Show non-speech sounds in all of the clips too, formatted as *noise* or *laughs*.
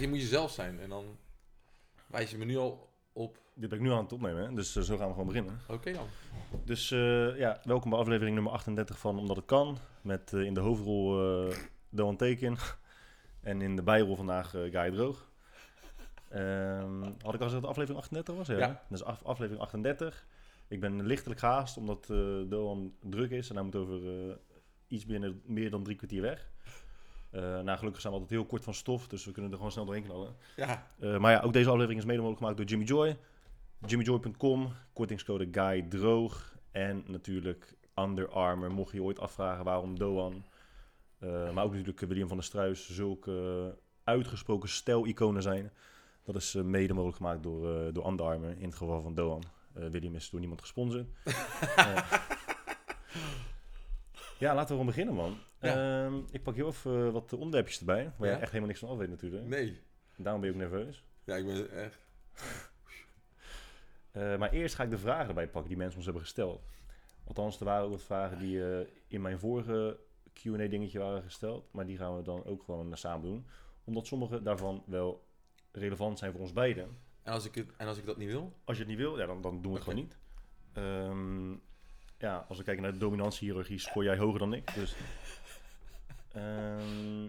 Je moet jezelf zijn en dan wijs je me nu al op. Dit ben ik nu aan het opnemen, hè? dus eh, zo gaan we gewoon beginnen. Oké dan. Dus eh, ja, welkom bij aflevering nummer 38 van Omdat het kan. Met eh, in de hoofdrol eh Doan Teken. *laughs* en in de bijrol vandaag Guy Droog. Ehm, had ik al gezegd dat aflevering 38 was? Ja. Ja. Dus af, aflevering 38. Ik ben lichtelijk gehaast omdat Doan druk is. En hij moet over iets binnen meer dan drie kwartier weg. Eh nou, gelukkig zijn we altijd heel kort van stof, dus we kunnen er gewoon snel doorheen knallen. Ja. Eh, maar ja, ook deze aflevering is mede mogelijk gemaakt door Jimmy Joy. JimmyJoy.com, kortingscode Guy Droog. En natuurlijk Under Armour, mocht je je ooit afvragen waarom Doan. Eh, maar ook natuurlijk William van der Struis, zulke uitgesproken stijl-iconen zijn. Dat is mede mogelijk gemaakt door, door Under Armour, in het geval van Doan. William is door niemand gesponsord. *laughs* ja, laten we gewoon beginnen, man. Ja. Ehm, ik pak heel even eh, wat onderwerpjes erbij, waar Ja? je echt helemaal niks van af weet natuurlijk. Nee. Daarom ben je ook nerveus. Ja, ik ben echt. *laughs* Eh, maar eerst ga ik de vragen erbij pakken die mensen ons hebben gesteld. Althans, er waren ook wat vragen die eh, in mijn vorige Q&A-dingetje waren gesteld. Maar die gaan we dan ook gewoon samen doen. Omdat sommige daarvan wel relevant zijn voor ons beiden. En als ik, het, en als ik dat niet wil? Als je het niet wil, ja, dan, dan doen we het gewoon niet. Ehm, ja, als we kijken naar de dominantiehierarchie, scoor jij hoger dan ik. Dus, *laughs* Ehm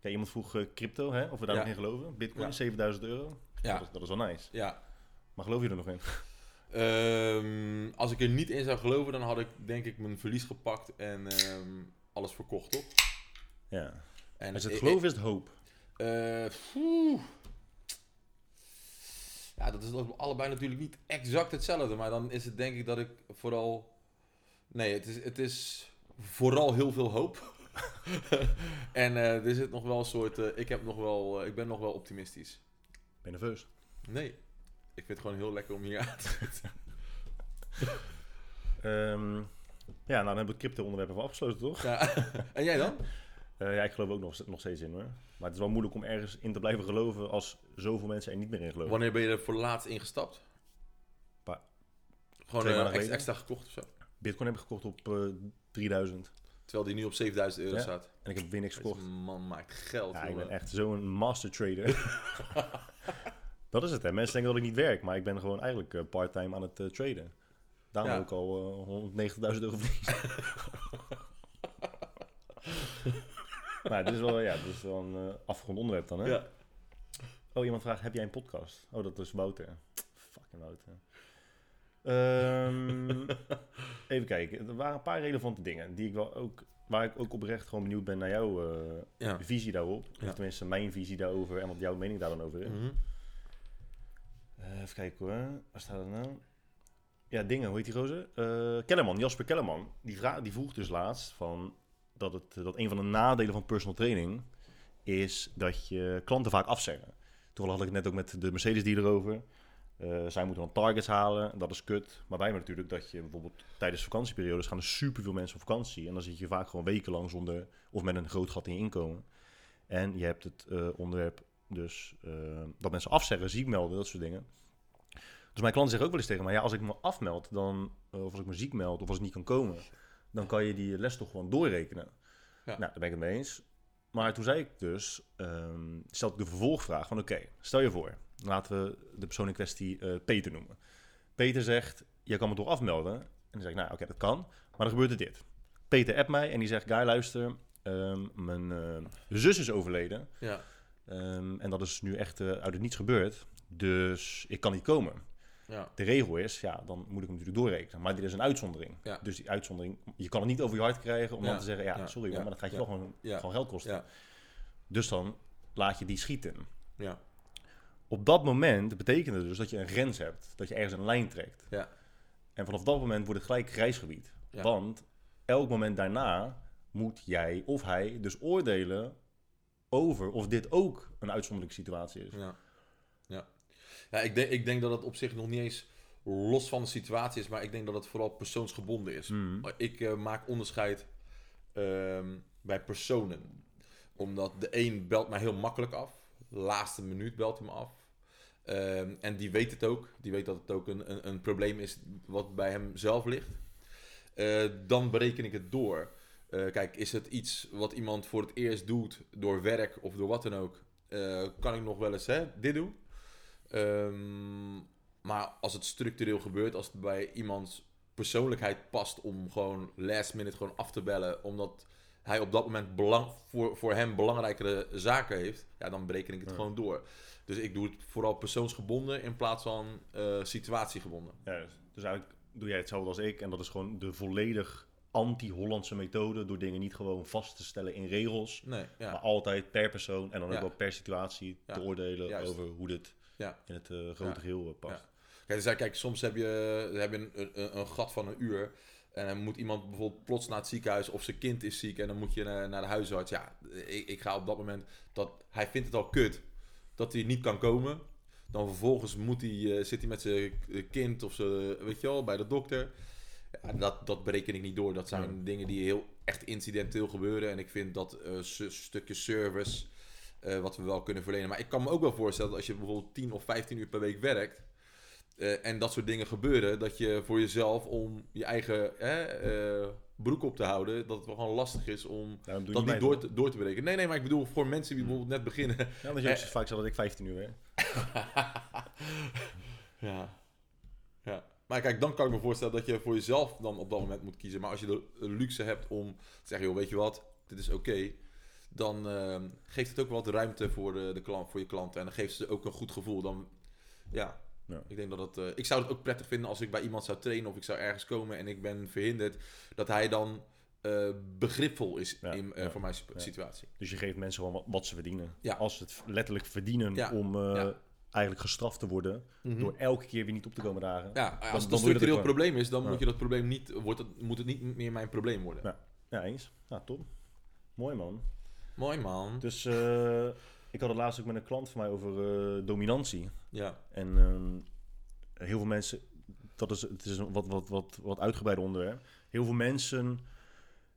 kijk, iemand vroeg eh, crypto, hè, of we daar nog in geloven. Bitcoin, Ja. 7000 euro. Ja. Dat, is, dat is wel nice. Ja. Maar geloof je er nog in? Ehm, als ik er niet in zou geloven, dan had ik denk ik mijn verlies gepakt en ehm, alles verkocht, toch? Ja. En Als het ik- geloof is het hoop. Eh, dat is allebei natuurlijk niet exact hetzelfde. Maar dan is het denk ik dat ik vooral... Nee, het is, het is vooral heel veel hoop. *laughs* en eh, er zit nog wel een soort... eh, ik, heb nog wel, eh, ik ben nog wel optimistisch. Ben je nerveus? Nee, ik vind het gewoon heel lekker om hier aan te zitten. *laughs* Ehm, ja, nou dan hebben we het crypto-onderwerp even afgesloten, toch? Ja. *laughs* en jij dan? Ja, ik geloof ook nog, nog steeds in hoor. Maar het is wel moeilijk om ergens in te blijven geloven als zoveel mensen er niet meer in geloven. Wanneer ben je er voor laatst ingestapt? Pa- Gewoon twee eh, extra gekocht of zo? Bitcoin heb ik gekocht op eh 3000. Terwijl die nu op 7000 euro Ja. staat. En ik heb weer niks gekocht. man maakt geld, Ja, ik ben echt zo'n master trader. *laughs* dat is het hè. Mensen denken dat ik niet werk, maar ik ben gewoon eigenlijk eh, part-time aan het eh, traden. Daarom Ja. ik al eh 190.000 euro verdiend. *laughs* maar dit is wel, ja, dit is wel een eh, afgerond onderwerp dan hè. Ja. Oh, iemand vraagt, heb jij een podcast? Oh, dat is Wouter. Fucking Wouter. *laughs* Ehm, even kijken. Er waren een paar relevante dingen die ik wel ook, waar ik ook oprecht gewoon benieuwd ben naar jouw eh, Ja. visie daarop. Ja. Of tenminste mijn visie daarover en wat jouw mening daar dan over is. Mhm. Eh, even kijken hoor. Waar staat het nou? Ja, dingen. Hoe heet die gozer? Eh Kellerman, Jasper Kellerman. Die, die vroeg dus laatst van dat, het, dat een van de nadelen van personal training is dat je klanten vaak afzeggen. Toevallig had ik het net ook met de Mercedes die erover. Eh, zij moeten dan targets halen, dat is kut. Maar wij hebben natuurlijk dat je bijvoorbeeld tijdens vakantieperiodes gaan er superveel mensen op vakantie. En dan zit je vaak gewoon wekenlang zonder, of met een groot gat in inkomen. En je hebt het eh, onderwerp dus eh, dat mensen afzeggen, ziek melden, dat soort dingen. Dus mijn klanten zeggen ook wel eens tegen mij, ja, als ik me afmeld, dan, of als ik me ziek meld, of als ik niet kan komen, dan kan je die les toch gewoon doorrekenen. Ja. Nou, daar ben ik het mee eens. Maar toen zei ik dus, ehm stelde ik de vervolgvraag van, oké, stel je voor, laten we de persoon in kwestie eh, Peter noemen. Peter zegt, je kan me toch afmelden? En dan zeg ik, nou, oké, dat kan, maar dan gebeurt er dit. Peter appt mij en die zegt, Guy, luister, ehm, mijn eh, zus is overleden. Ja. Ehm, en dat is nu echt eh, uit het niets gebeurd. Dus ik kan niet komen. Ja. De regel is, ja, dan moet ik hem natuurlijk doorrekenen. Maar dit is een uitzondering. Ja. Dus die uitzondering, je kan het niet over je hart krijgen om dan te zeggen, ja, sorry, maar dat gaat je wel gewoon, gewoon geld kosten. Ja. Dus dan laat je die schieten. Ja. Op dat moment betekent het dus dat je een grens hebt. Dat je ergens een lijn trekt. Ja. En vanaf dat moment wordt het gelijk reisgebied. Ja. Want elk moment daarna moet jij of hij dus oordelen over of dit ook een uitzonderlijke situatie is. Ja. Ja, ik denk, ik denk dat het op zich nog niet eens los van de situatie is, maar ik denk dat het vooral persoonsgebonden is. Mm. Ik eh, maak onderscheid ehm, bij personen. Omdat de een belt mij heel makkelijk af. Laatste minuut belt hij me af. Ehm, en die weet het ook. Die weet dat het ook een, een, een probleem is wat bij hem zelf ligt. Eh, dan bereken ik het door. Eh, kijk, is het iets wat iemand voor het eerst doet door werk of door wat dan ook, kan ik nog wel eens hè, dit doen. Ehm, maar als het structureel gebeurt, als het bij iemands persoonlijkheid past om gewoon last minute gewoon af te bellen, omdat hij op dat moment belang, voor, voor hem belangrijkere zaken heeft, ja, dan bereken ik het Ja. gewoon door. Dus ik doe het vooral persoonsgebonden in plaats van eh, situatiegebonden. Ja, dus eigenlijk doe jij hetzelfde als ik. En dat is gewoon de volledig anti-Hollandse methode. Door dingen niet gewoon vast te stellen in regels. Nee, ja. Maar altijd per persoon en dan ook wel per situatie te oordelen juist. over hoe dit Ja. in het eh, grote geheel eh, past. Kijk, dus, kijk, soms heb je, heb je een, een, een gat van een uur. En dan moet iemand bijvoorbeeld plots naar het ziekenhuis of zijn kind is ziek en dan moet je naar, naar de huisarts. Ja, ik, ik ga op dat moment dat hij vindt het al kut dat hij niet kan komen. Dan vervolgens moet hij, eh, zit hij met zijn kind of zijn, weet je wel, bij de dokter. Ja, dat, dat bereken ik niet door. Dat zijn Ja. dingen die heel echt incidenteel gebeuren. En ik vind dat su- stukje service eh, wat we wel kunnen verlenen. Maar ik kan me ook wel voorstellen dat als je bijvoorbeeld 10 of 15 uur per week werkt. eh, en dat soort dingen gebeuren, dat je voor jezelf om je eigen hè, eh, broek op te houden, dat het wel gewoon lastig is om dat niet door te, door te breken. Nee, nee, maar ik bedoel voor mensen die bijvoorbeeld net beginnen. Ja, ook *laughs* zo vaak zegt dat ik 15 uur werk. *laughs* ja. ja. Maar kijk, dan kan ik me voorstellen dat je voor jezelf dan op dat moment moet kiezen. Maar als je de luxe hebt om te zeggen, joh, weet je wat, dit is oké. Dan eh, geeft het ook wat ruimte voor, de, de klant, voor je klanten. En dan geeft ze ook een goed gevoel. Dan, ja, Ja. ik denk dat het... eh, ik zou het ook prettig vinden als ik bij iemand zou trainen of ik zou ergens komen en ik ben verhinderd. Dat hij dan eh, begripvol is Ja, in, eh, ja, voor mijn situatie. Dus je geeft mensen gewoon wat, ze verdienen. Als ze het letterlijk verdienen om eigenlijk gestraft te worden. Door elke keer weer niet op te komen dagen. Ja, als het een dat structureel probleem is, dan moet je dat probleem niet, wordt het, moet het niet meer mijn probleem worden. Ja. Ja, eens. Ja, top. Mooi man. Mooi man. Dus eh, ik had het laatst ook met een klant van mij over eh, dominantie. Ja, En ehm, heel veel mensen, dat is, het is een wat, wat, wat, wat uitgebreider onderwerp. Heel veel mensen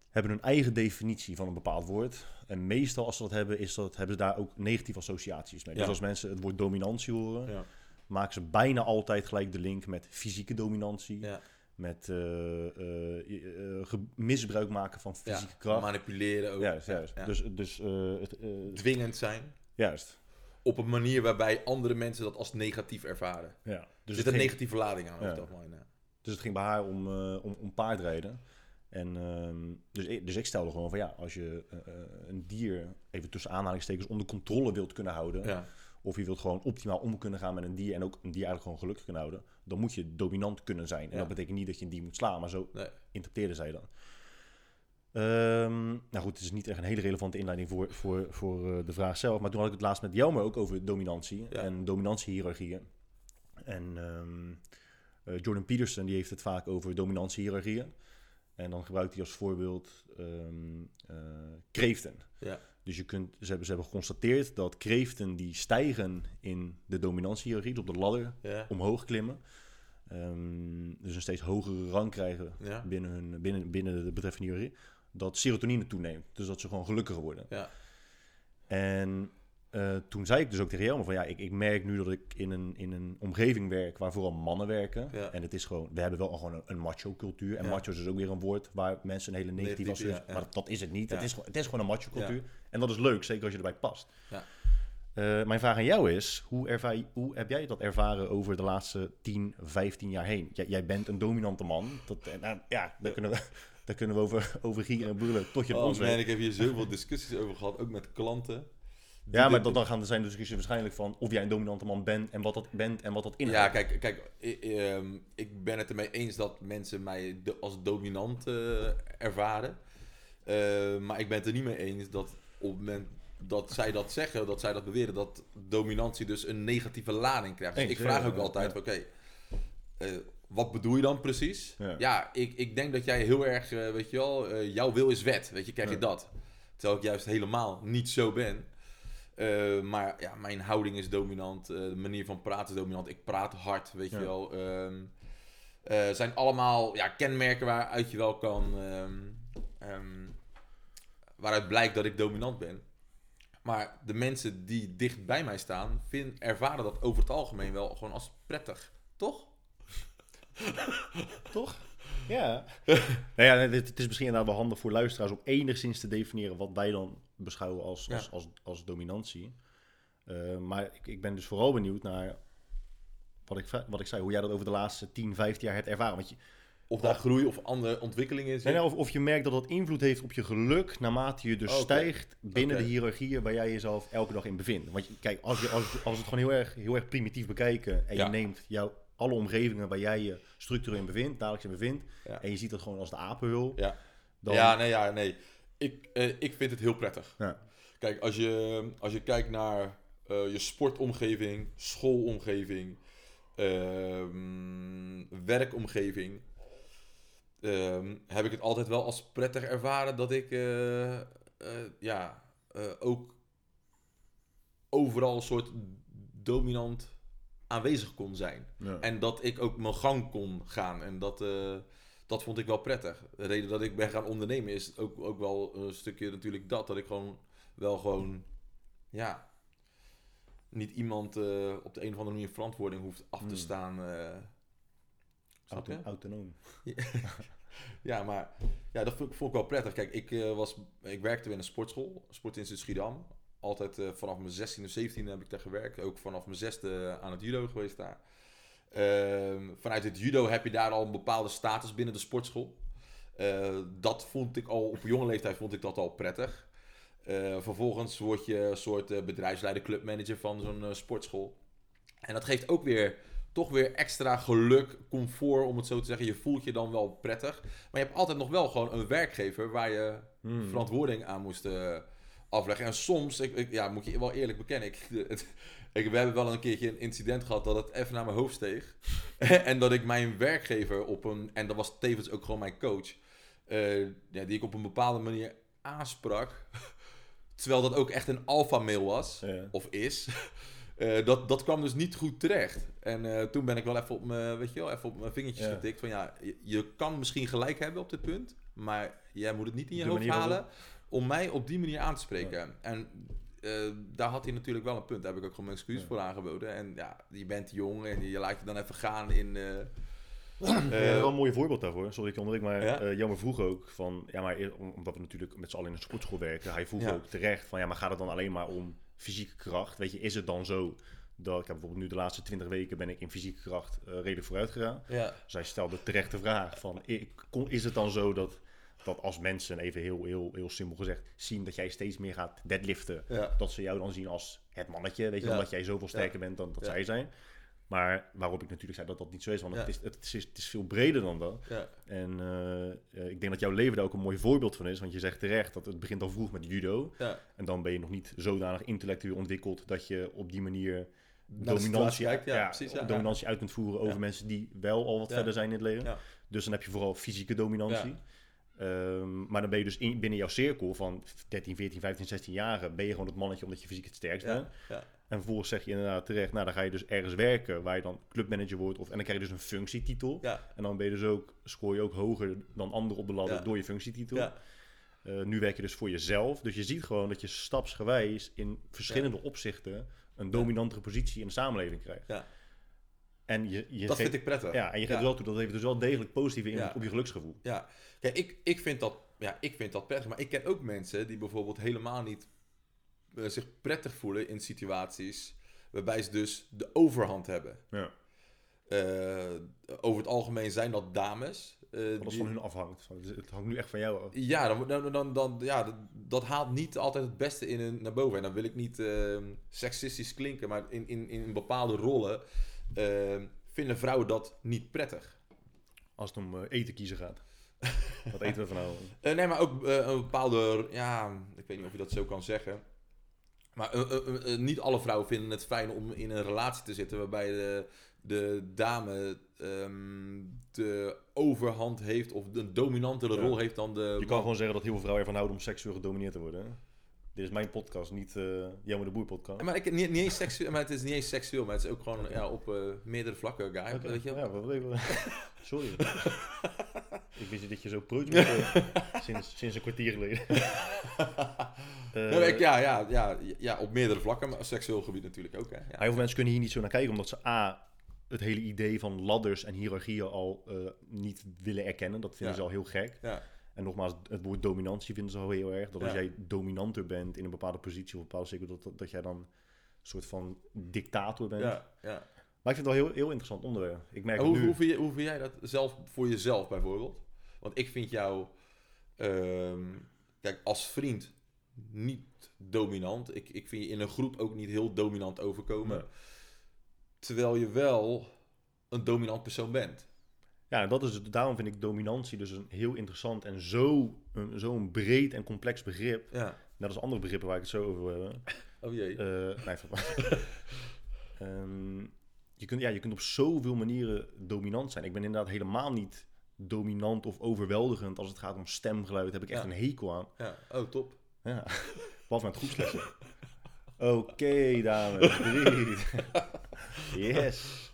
hebben hun eigen definitie van een bepaald woord. En meestal als ze dat hebben, is dat, hebben ze daar ook negatieve associaties mee. Ja. Dus als mensen het woord dominantie horen, ja, maken ze bijna altijd gelijk de link met fysieke dominantie. ja. Met eh, eh, eh, misbruik maken van fysieke ja. kracht. Manipuleren ook. Juist, juist. Ja. Dus, dus het, Dwingend zijn. juist. Op een manier waarbij andere mensen dat als negatief ervaren. Ja. Dus er zit het een ging, negatieve lading aan. Ja. ja. dus het ging bij haar om, om, om paardrijden. En ehm, dus, ik, dus ik stelde gewoon van ja, als je een dier even tussen aanhalingstekens onder controle wilt kunnen houden. Of je wilt gewoon optimaal om kunnen gaan met een dier en ook een dier eigenlijk gewoon gelukkig kunnen houden. Dan moet je dominant kunnen zijn. En Ja. dat betekent niet dat je een dier moet slaan, maar zo Nee. interpreteerde zij dan. Ehm, nou goed, het is niet echt een hele relevante inleiding voor, voor, voor eh, de vraag zelf. Maar toen had ik het laatst met jou maar ook over dominantie Ja. en dominantiehierarchieën. En ehm, eh, Jordan Peterson die heeft het vaak over dominantiehierarchieën. En dan gebruikt hij als voorbeeld eh, kreeften. Ja. Dus je kunt, ze, hebben, ze hebben geconstateerd dat kreeften die stijgen in de dominantiehierarchie, dus op de ladder Ja. omhoog klimmen. ehm, dus een steeds hogere rang krijgen Ja. binnen, hun, binnen, binnen de betreffende hiërarchie, dat serotonine toeneemt. Dus dat ze gewoon gelukkiger worden. Ja. En eh, toen zei ik dus ook tegen Jelmer van ja, ik, ik merk nu dat ik in een, in een omgeving werk waar vooral mannen werken. Ja. En het is gewoon, we hebben wel gewoon een, een macho cultuur. En Ja. macho is dus ook weer een woord waar mensen een hele negatieve Negatief, associatie... ja. Maar dat is het niet. Het, is, gewoon- het is gewoon een macho cultuur. Ja. En dat is leuk, zeker als je erbij past. Ja. Eh, mijn vraag aan jou is, hoe, ervaar, hoe heb jij dat ervaren over de laatste 10, 15 jaar heen? Jij, jij bent een dominante man. Dat, eh, nou, ja, daar kunnen we, *laughs* daar kunnen we over, over gieren en brullen tot je Oh ons man, ik heb hier zoveel discussies over gehad, ook met klanten. Die Ja, maar dan, gaan er zijn discussies waarschijnlijk van of jij een dominante man bent en wat dat bent en wat dat Ja, inhoudt. kijk, kijk i- i- ehm, ik ben het ermee eens dat mensen mij als dominant eh, ervaren. Eh, maar ik ben het er niet mee eens dat op het moment dat zij dat zeggen, dat zij dat beweren, dat dominantie dus een negatieve lading krijgt. Dus Eens, ik vraag ja, ook ja, altijd, ja. oké, eh, wat bedoel je dan precies? Ja. Ja, ik, ik denk dat jij heel erg, weet je wel, jouw wil is wet, weet je, krijg je Ja. dat. Terwijl ik juist helemaal niet zo ben. Eh, maar ja, mijn houding is dominant. eh, de manier van praten is dominant. Ik praat hard, weet Ja. je wel. Eh, zijn allemaal ja, kenmerken waaruit je wel kan... ehm, ehm, waaruit blijkt dat ik dominant ben. Maar de mensen die dicht bij mij staan, vind, ervaren dat over het algemeen wel gewoon als prettig. Toch? *laughs* Toch? Ja. *laughs* nou ja, het, het is misschien inderdaad wel handig voor luisteraars om enigszins te definiëren wat wij dan beschouwen als, Ja. als, als, als dominantie. Eh, maar ik, ik ben dus vooral benieuwd naar wat ik, wat ik zei, hoe jij dat over de laatste 10, 15 jaar hebt ervaren. Want je, Of daar groei of andere ontwikkelingen in nee, of, of je merkt dat dat invloed heeft op je geluk naarmate je dus Oh, stijgt binnen de hiërarchieën waar jij jezelf elke dag in bevindt. Want je, kijk, als, je, als, als we het gewoon heel erg, heel erg primitief bekijken en Ja. je neemt jouw, alle omgevingen waar jij je structureel in bevindt, dagelijks in bevindt, Ja. en je ziet dat gewoon als de apenhul, Ja. dan... Ja, nee, ja, nee. Ik, eh, ik vind het heel prettig. Ja. Kijk, als je, als je kijkt naar eh, je sportomgeving, schoolomgeving, ehm, werkomgeving, ehm, heb ik het altijd wel als prettig ervaren dat ik eh, ja, ook overal een soort dominant aanwezig kon zijn. Ja. En dat ik ook mijn gang kon gaan. En dat, dat vond ik wel prettig. De reden dat ik ben gaan ondernemen is ook, ook wel een stukje natuurlijk dat. Dat ik gewoon wel gewoon, ja, niet iemand eh, op de een of andere manier verantwoording hoeft af te Hmm. staan. snap je? Auto- autonoom. *laughs* Ja, maar ja, dat vond, ik- vond ik wel prettig. Kijk, ik, eh, was, ik werkte in een sportschool, Sportinstituut Schiedam. Altijd vanaf mijn 16 of 17 heb ik daar gewerkt. Ook vanaf mijn zesde aan het judo geweest daar. Ehm, vanuit het judo heb je daar al een bepaalde status binnen de sportschool. Eh, dat vond ik al, op jonge leeftijd vond ik dat al prettig. Eh, vervolgens word je een soort eh, bedrijfsleider, clubmanager van zo'n sportschool. En dat geeft ook weer, toch weer extra geluk, comfort om het zo te zeggen. Je voelt je dan wel prettig. Maar je hebt altijd nog wel gewoon een werkgever waar je Hmm. verantwoording aan moest afleggen. En soms, ik, ik- ja, moet je wel eerlijk bekennen, ik, *laughs* het, ik, we hebben wel een keertje een incident gehad dat het even naar mijn hoofd steeg. *laughs* en dat ik mijn werkgever op een, en dat was tevens ook gewoon mijn coach, eh, ja, die ik op een bepaalde manier aansprak. *laughs* Terwijl dat ook echt een alpha mail was, Ja. of is. *laughs* Eh, dat, dat kwam dus niet goed terecht. En eh, toen ben ik wel even op mijn, weet je wel, even op mijn vingertjes Ja. getikt. Van ja, je, je kan misschien gelijk hebben op dit punt. Maar jij moet het niet in je hoofd halen om mij op die manier aan te spreken. En eh, daar had hij natuurlijk wel een punt. Daar heb ik ook gewoon mijn excuus Ja. voor aangeboden. En ja, je bent jong en je laat je dan even gaan in... eh, Ja, eh, wel een mooi voorbeeld daarvoor. Sorry, ik onderbreek, maar Ja? eh Jammer vroeg ook van, ja, maar omdat we natuurlijk met z'n allen in een sportschool werken, hij vroeg Ja. ook terecht van, ja, maar gaat het dan alleen maar om fysieke kracht? Weet je, is het dan zo dat, ik heb bijvoorbeeld nu de laatste 20 weken ben ik in fysieke kracht redelijk vooruit gegaan. ja, Zij stelde terecht de vraag van, is het dan zo dat, dat als mensen, even heel, heel, heel simpel gezegd, zien dat jij steeds meer gaat deadliften, ja, dat ze jou dan zien als het mannetje, weet je, Ja. omdat jij zoveel sterker bent dan dat zij zijn. Maar waarop ik natuurlijk zei dat dat niet zo is, want het, is, het, is, het is veel breder dan dat. ja, En eh, eh, ik denk dat jouw leven daar ook een mooi voorbeeld van is. Want je zegt terecht dat het begint al vroeg met judo. ja. En dan ben je nog niet zodanig intellectueel ontwikkeld dat je op die manier dominantie, kijkt, ja, precies, ja, dominantie uit kunt voeren over mensen die wel al wat verder zijn in het leven. Dus dan heb je vooral fysieke dominantie. Ehm, maar dan ben je dus in, binnen jouw cirkel van 13, 14, 15, 16 jaren... ben je gewoon het mannetje omdat je fysiek het sterkst bent. Ja, ja, En vervolgens zeg je inderdaad terecht... nou, dan ga je dus ergens werken waar je dan clubmanager wordt... Of, en dan krijg je dus een functietitel. ja, En dan ben je dus ook, scoor je ook hoger dan anderen op de ladder door je functietitel. ja, Eh, nu werk je dus voor jezelf. Dus je ziet gewoon dat je stapsgewijs in verschillende opzichten een dominantere positie in de samenleving krijgt. ja. En je, je Dat geeft, vind ik prettig. ja, en je geeft Ja. wel toe dat heeft dus wel degelijk positieve invloed Ja. op je geluksgevoel. Ja, kijk, ik, ik, vind dat, ja, ik vind dat prettig. Maar ik ken ook mensen die bijvoorbeeld helemaal niet eh, zich prettig voelen in situaties waarbij ze dus de overhand hebben. Ja. Eh, over het algemeen zijn dat dames. als die- van hun afhangt. Het hangt nu echt van jou af. ja, dan, dan, dan, dan, ja dat, dat haalt niet altijd het beste in naar boven. En dan wil ik niet eh, seksistisch klinken, maar in, in, in bepaalde rollen eh, vinden vrouwen dat niet prettig. Als het om eh, eten kiezen gaat. *laughs* Wat eten we vanavond? Eh, nee, maar ook eh, een bepaalde, ja, ik weet niet of je dat zo kan zeggen. Maar niet alle vrouwen vinden het fijn om in een relatie te zitten waarbij de, de dame ehm, de overhand heeft of een dominantere Ja. rol heeft dan de Je kan gewoon zeggen dat heel veel vrouwen ervan houden om seksueel gedomineerd te worden. hè? Dit is mijn podcast, niet eh Jammer de Boer podcast. Maar, ik, niet, niet eens seksueel, maar het is niet eens seksueel, maar het is ook gewoon ja, op eh, meerdere vlakken, guy. Oké, Weet je? Ja, wat even. *laughs* Sorry. *laughs* ik wist niet dat je zo preuts moet worden. sinds, sinds een kwartier geleden. *laughs* Eh, ja, ja, ja, ja, op meerdere vlakken, maar seksueel gebied natuurlijk ook. Hè? Ja. Heel veel mensen kunnen hier niet zo naar kijken, omdat ze A. het hele idee van ladders en hiërarchieën al eh, niet willen erkennen. Dat vinden Ja. ze al heel gek. Ja, En nogmaals, het woord dominantie vinden ze al heel erg. Dat als jij dominanter bent in een bepaalde positie of een bepaalde sector, dat, dat, dat jij dan een soort van dictator bent. ja, ja. Maar ik vind het wel heel, heel interessant onderwerp. Ik merk hoe, nu. hoe, vind je, hoe vind jij dat zelf voor jezelf bijvoorbeeld? Want ik vind jou, ehm, kijk, als vriend niet dominant. Ik, ik vind je in een groep ook niet heel dominant overkomen. Nee. Terwijl je wel een dominant persoon bent. Ja, dat is, het- daarom vind ik dominantie dus een heel interessant en zo, een, zo'n breed en complex begrip. Ja. Net als andere begrippen waar ik het zo over wil hebben. *laughs* Oh jee. Eh, nee, *laughs* Ehm, je, kunt, ja, je kunt op zoveel manieren dominant zijn. Ik ben inderdaad helemaal niet dominant of overweldigend als het gaat om stemgeluid. Daar heb ik echt Ja. een hekel aan. Ja. Oh, top. Ja. *laughs* Behalve met groepslessen. Oké, dames. Drie. Yes.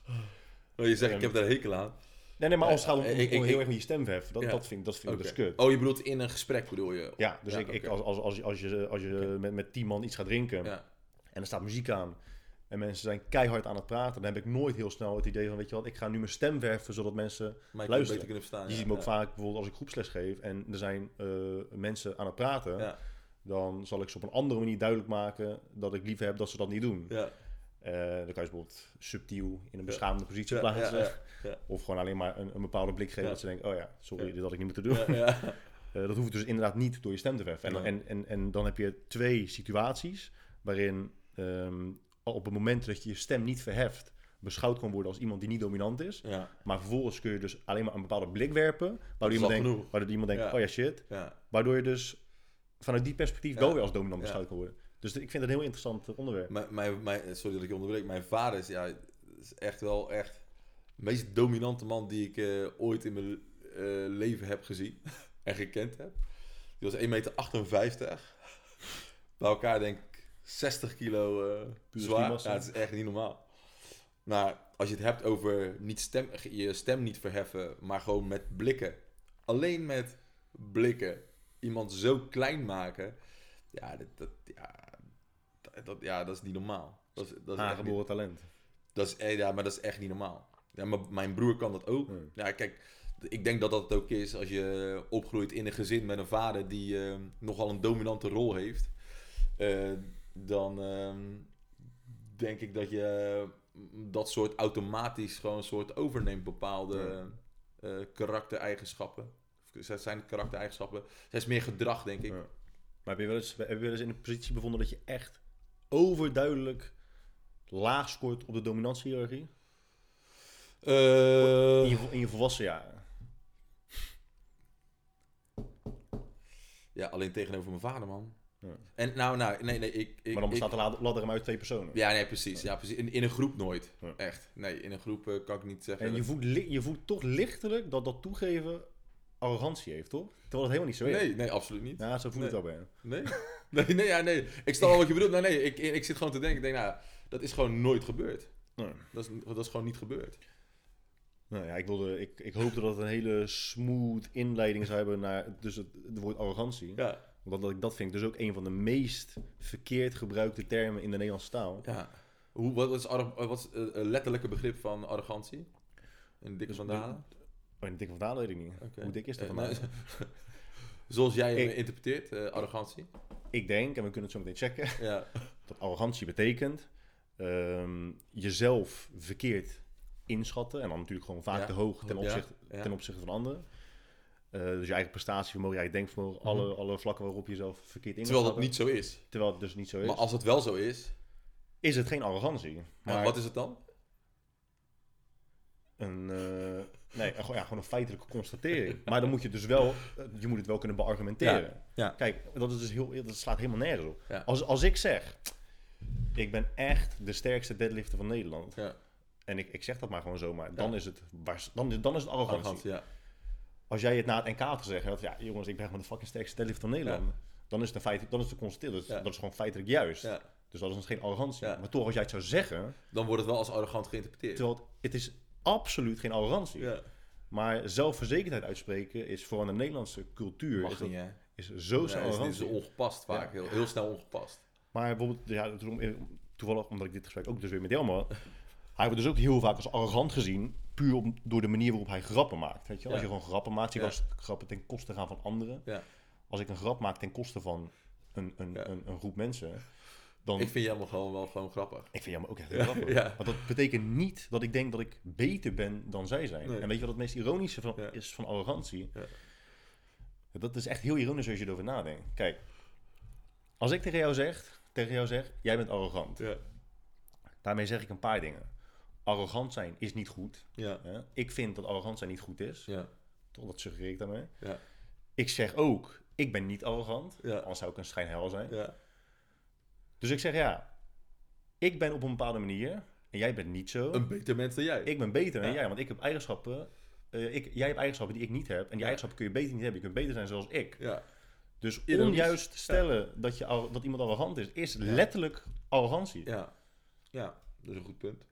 Oh, je zegt, ik heb daar een hekel aan. Nee, nee, maar als het gaat om, Eh, ik- om heel ik- erg met je stem verheffen, dat, dat vind, ik- dat vind ik dus kut. Oh, je bedoelt in een gesprek bedoel je? Ja, dus ik, ik, als, als, als, je- als je, als je met, met tien man iets gaat drinken Ja. en er staat muziek aan en mensen zijn keihard aan het praten, dan heb ik nooit heel snel het idee van, weet je wat, ik ga nu mijn stem verheffen zodat mensen... Luisteren. beter kunnen verstaan. Je ja. ziet me ook ja. vaak bijvoorbeeld als ik groepsles geef en er zijn eh, mensen aan het praten, Ja. dan zal ik ze op een andere manier duidelijk maken dat ik liever heb dat ze dat niet doen. Eh, dan kan je bijvoorbeeld subtiel in een beschamende positie plaatsen. Of gewoon alleen maar een, een bepaalde blik geven dat ze denken, oh ja, sorry, dit had ik niet moeten doen. *laughs* Eh, dat hoeft dus inderdaad niet door je stem te verheffen. En, en, en, en dan heb je twee situaties waarin ehm, op het moment dat je je stem niet verheft, beschouwd kan worden als iemand die niet dominant is. Ja. Maar vervolgens kun je dus alleen maar een bepaalde blik werpen, waardoor iemand, denkt, waardoor iemand denkt, Ja. oh ja shit. Ja. Waardoor je dus vanuit die perspectief wel weer als dominant beschouwd kan worden. Dus ik vind het een heel interessant onderwerp. Mijn, mijn, mijn, sorry dat ik je onderbreek. Mijn vader is, ja, is echt wel echt de meest dominante man die ik eh, ooit in mijn eh, leven heb gezien *laughs* en gekend heb. Die was 1,58 meter. Bij elkaar denk ik 60 kilo Puur zwaar. Ja, het is echt niet normaal. Maar als je het hebt over niet stem, je stem niet verheffen, maar gewoon met blikken. Alleen met blikken. Iemand zo klein maken. Ja, dat, dat, ja, dat, ja, dat is niet normaal. Dat is, dat is echt niet- Aangeboren talent. dat is, eh, ja, maar dat is echt niet normaal. Ja, maar mijn broer kan dat ook. Hmm. Ja, kijk, ik denk dat dat het ook is als je opgroeit in een gezin met een vader die eh, nogal een dominante rol heeft. Eh, dan ehm, denk ik dat je dat soort automatisch gewoon een soort overneemt bepaalde karaktereigenschappen. Of Zijn karaktereigenschappen? Het is meer gedrag, denk ik. Ja. Maar heb je, wel eens, heb je wel eens in een positie bevonden dat je echt overduidelijk laag scoort op de dominantiehierarchie? Eh, In je, in je volwassen jaren. ja, alleen tegenover mijn vader, man. Ja. En nou, nou, nee, nee, ik... ik maar dan ik- bestaat de la- ladder hem uit twee personen. Ja, nee, precies. Ja, precies. In, in een groep nooit. Ja. Echt. Nee, in een groep eh, kan ik niet zeggen. En je voelt, je voelt toch lichtelijk dat dat toegeven arrogantie heeft, toch? Terwijl dat helemaal niet zo is. Nee, nee, absoluut niet. Ja, zo voelt het wel bij hem. Nee? *laughs* Nee, nee, ja, nee. Ik snap wel wat je bedoelt. Nee, nee, ik, ik zit gewoon te denken, ik denk, nou, dat is gewoon nooit gebeurd. Nee. Dat is, dat is gewoon niet gebeurd. Nou ja, ik, wilde, ik, ik hoopte dat het een hele smooth inleiding zou hebben naar dus het, het woord arrogantie. Ja. Want dat, dat vind ik dus ook een van de meest verkeerd gebruikte termen in de Nederlandse taal. ja. Hoe, wat is, wat is eh, letterlijke begrip van arrogantie? Een dikke Dus vandalen? Oh, een dikke van Dalen weet ik niet. Oké. Hoe dik is dat Eh, van nou? *laughs* Zoals jij hem Ik- interpreteert, eh, arrogantie. Ik denk, en we kunnen het zo meteen checken, Ja. *laughs* dat arrogantie betekent ehm, jezelf verkeerd inschatten. En dan natuurlijk gewoon vaak Ja. te hoog ten opzichte, ja. ten opzichte van anderen. Eh, dus je eigen prestatievermogen, je eigen denkvermogen, alle, alle vlakken waarop je jezelf verkeerd inschat. Terwijl dat niet zo is. Terwijl het dus niet zo is. Maar als het wel zo is, Is het geen arrogantie. maar Maar wat is het dan? een, eh, nee, gewoon- ja, gewoon een feitelijke constatering. *laughs* maar dan moet je dus wel, eh, je moet het wel kunnen beargumenteren. Ja. Kijk, dat, is dus heel, dat slaat helemaal nergens op. Ja. Als, als ik zeg, ik ben echt de sterkste deadlifter van Nederland. Ja. En ik, ik zeg dat maar gewoon zomaar. Dan, is, het, dan, is, dan is het arrogantie. Als jij het na het NK had gezegd, had, ja jongens, ik ben gewoon de fucking sterkste deadlifter van Nederland. Dan is het een feit, dan is het constateren. Dat, dat is gewoon feitelijk juist. Dus dat is geen arrogantie. Maar toch, als jij het zou zeggen, Dan wordt het wel als arrogant geïnterpreteerd. terwijl het, het is absoluut geen arrogantie. Ja. Maar zelfverzekerdheid uitspreken is voor een Nederlandse cultuur Mag is, dat- niet, hè? is zo Nee, snel is, is ongepast vaak. Heel, heel snel ongepast. Maar bijvoorbeeld, ja, toen- toevallig omdat ik dit gesprek ook dus weer met Jelmer had, Hij wordt dus ook heel vaak als arrogant gezien, puur om, door de manier waarop hij grappen maakt. Weet je? Als je gewoon grappen maakt, zie wel eens grappen ten koste gaan van anderen. Ja. Als ik een grap maak ten koste van een, een, een, een groep mensen, dan... Ik vind jij wel gewoon, wel gewoon grappig. Ik vind jou ook echt *laughs* heel Ja, grappig. ja. Maar dat betekent niet dat ik denk dat ik beter ben dan zij zijn. Nee. En weet je wat het meest ironische van, Ja. is van arrogantie? Ja. Dat is echt heel ironisch als je erover nadenkt. Kijk, als ik tegen jou zeg, tegen jou zeg, jij bent arrogant. Ja. Daarmee zeg ik een paar dingen. Arrogant zijn is niet goed. Ik vind dat arrogant zijn niet goed is. Ja. Toch, dat suggereer ik daarmee. Ja. Ik zeg ook, ik ben niet arrogant. Anders zou ik een schijnhel zijn. Dus ik zeg ja, ik ben op een bepaalde manier en jij bent niet zo. Een beter mens dan jij. Ik ben beter dan Ja. jij, want ik heb eigenschappen. eh, ik, jij hebt eigenschappen die ik niet heb. En die Ja. eigenschappen kun je beter niet hebben. Je kunt beter zijn zoals ik. Ja. Dus onjuist stellen dat, je, arro- dat iemand arrogant is, is letterlijk arrogantie. Ja. Ja. Dat is een goed punt.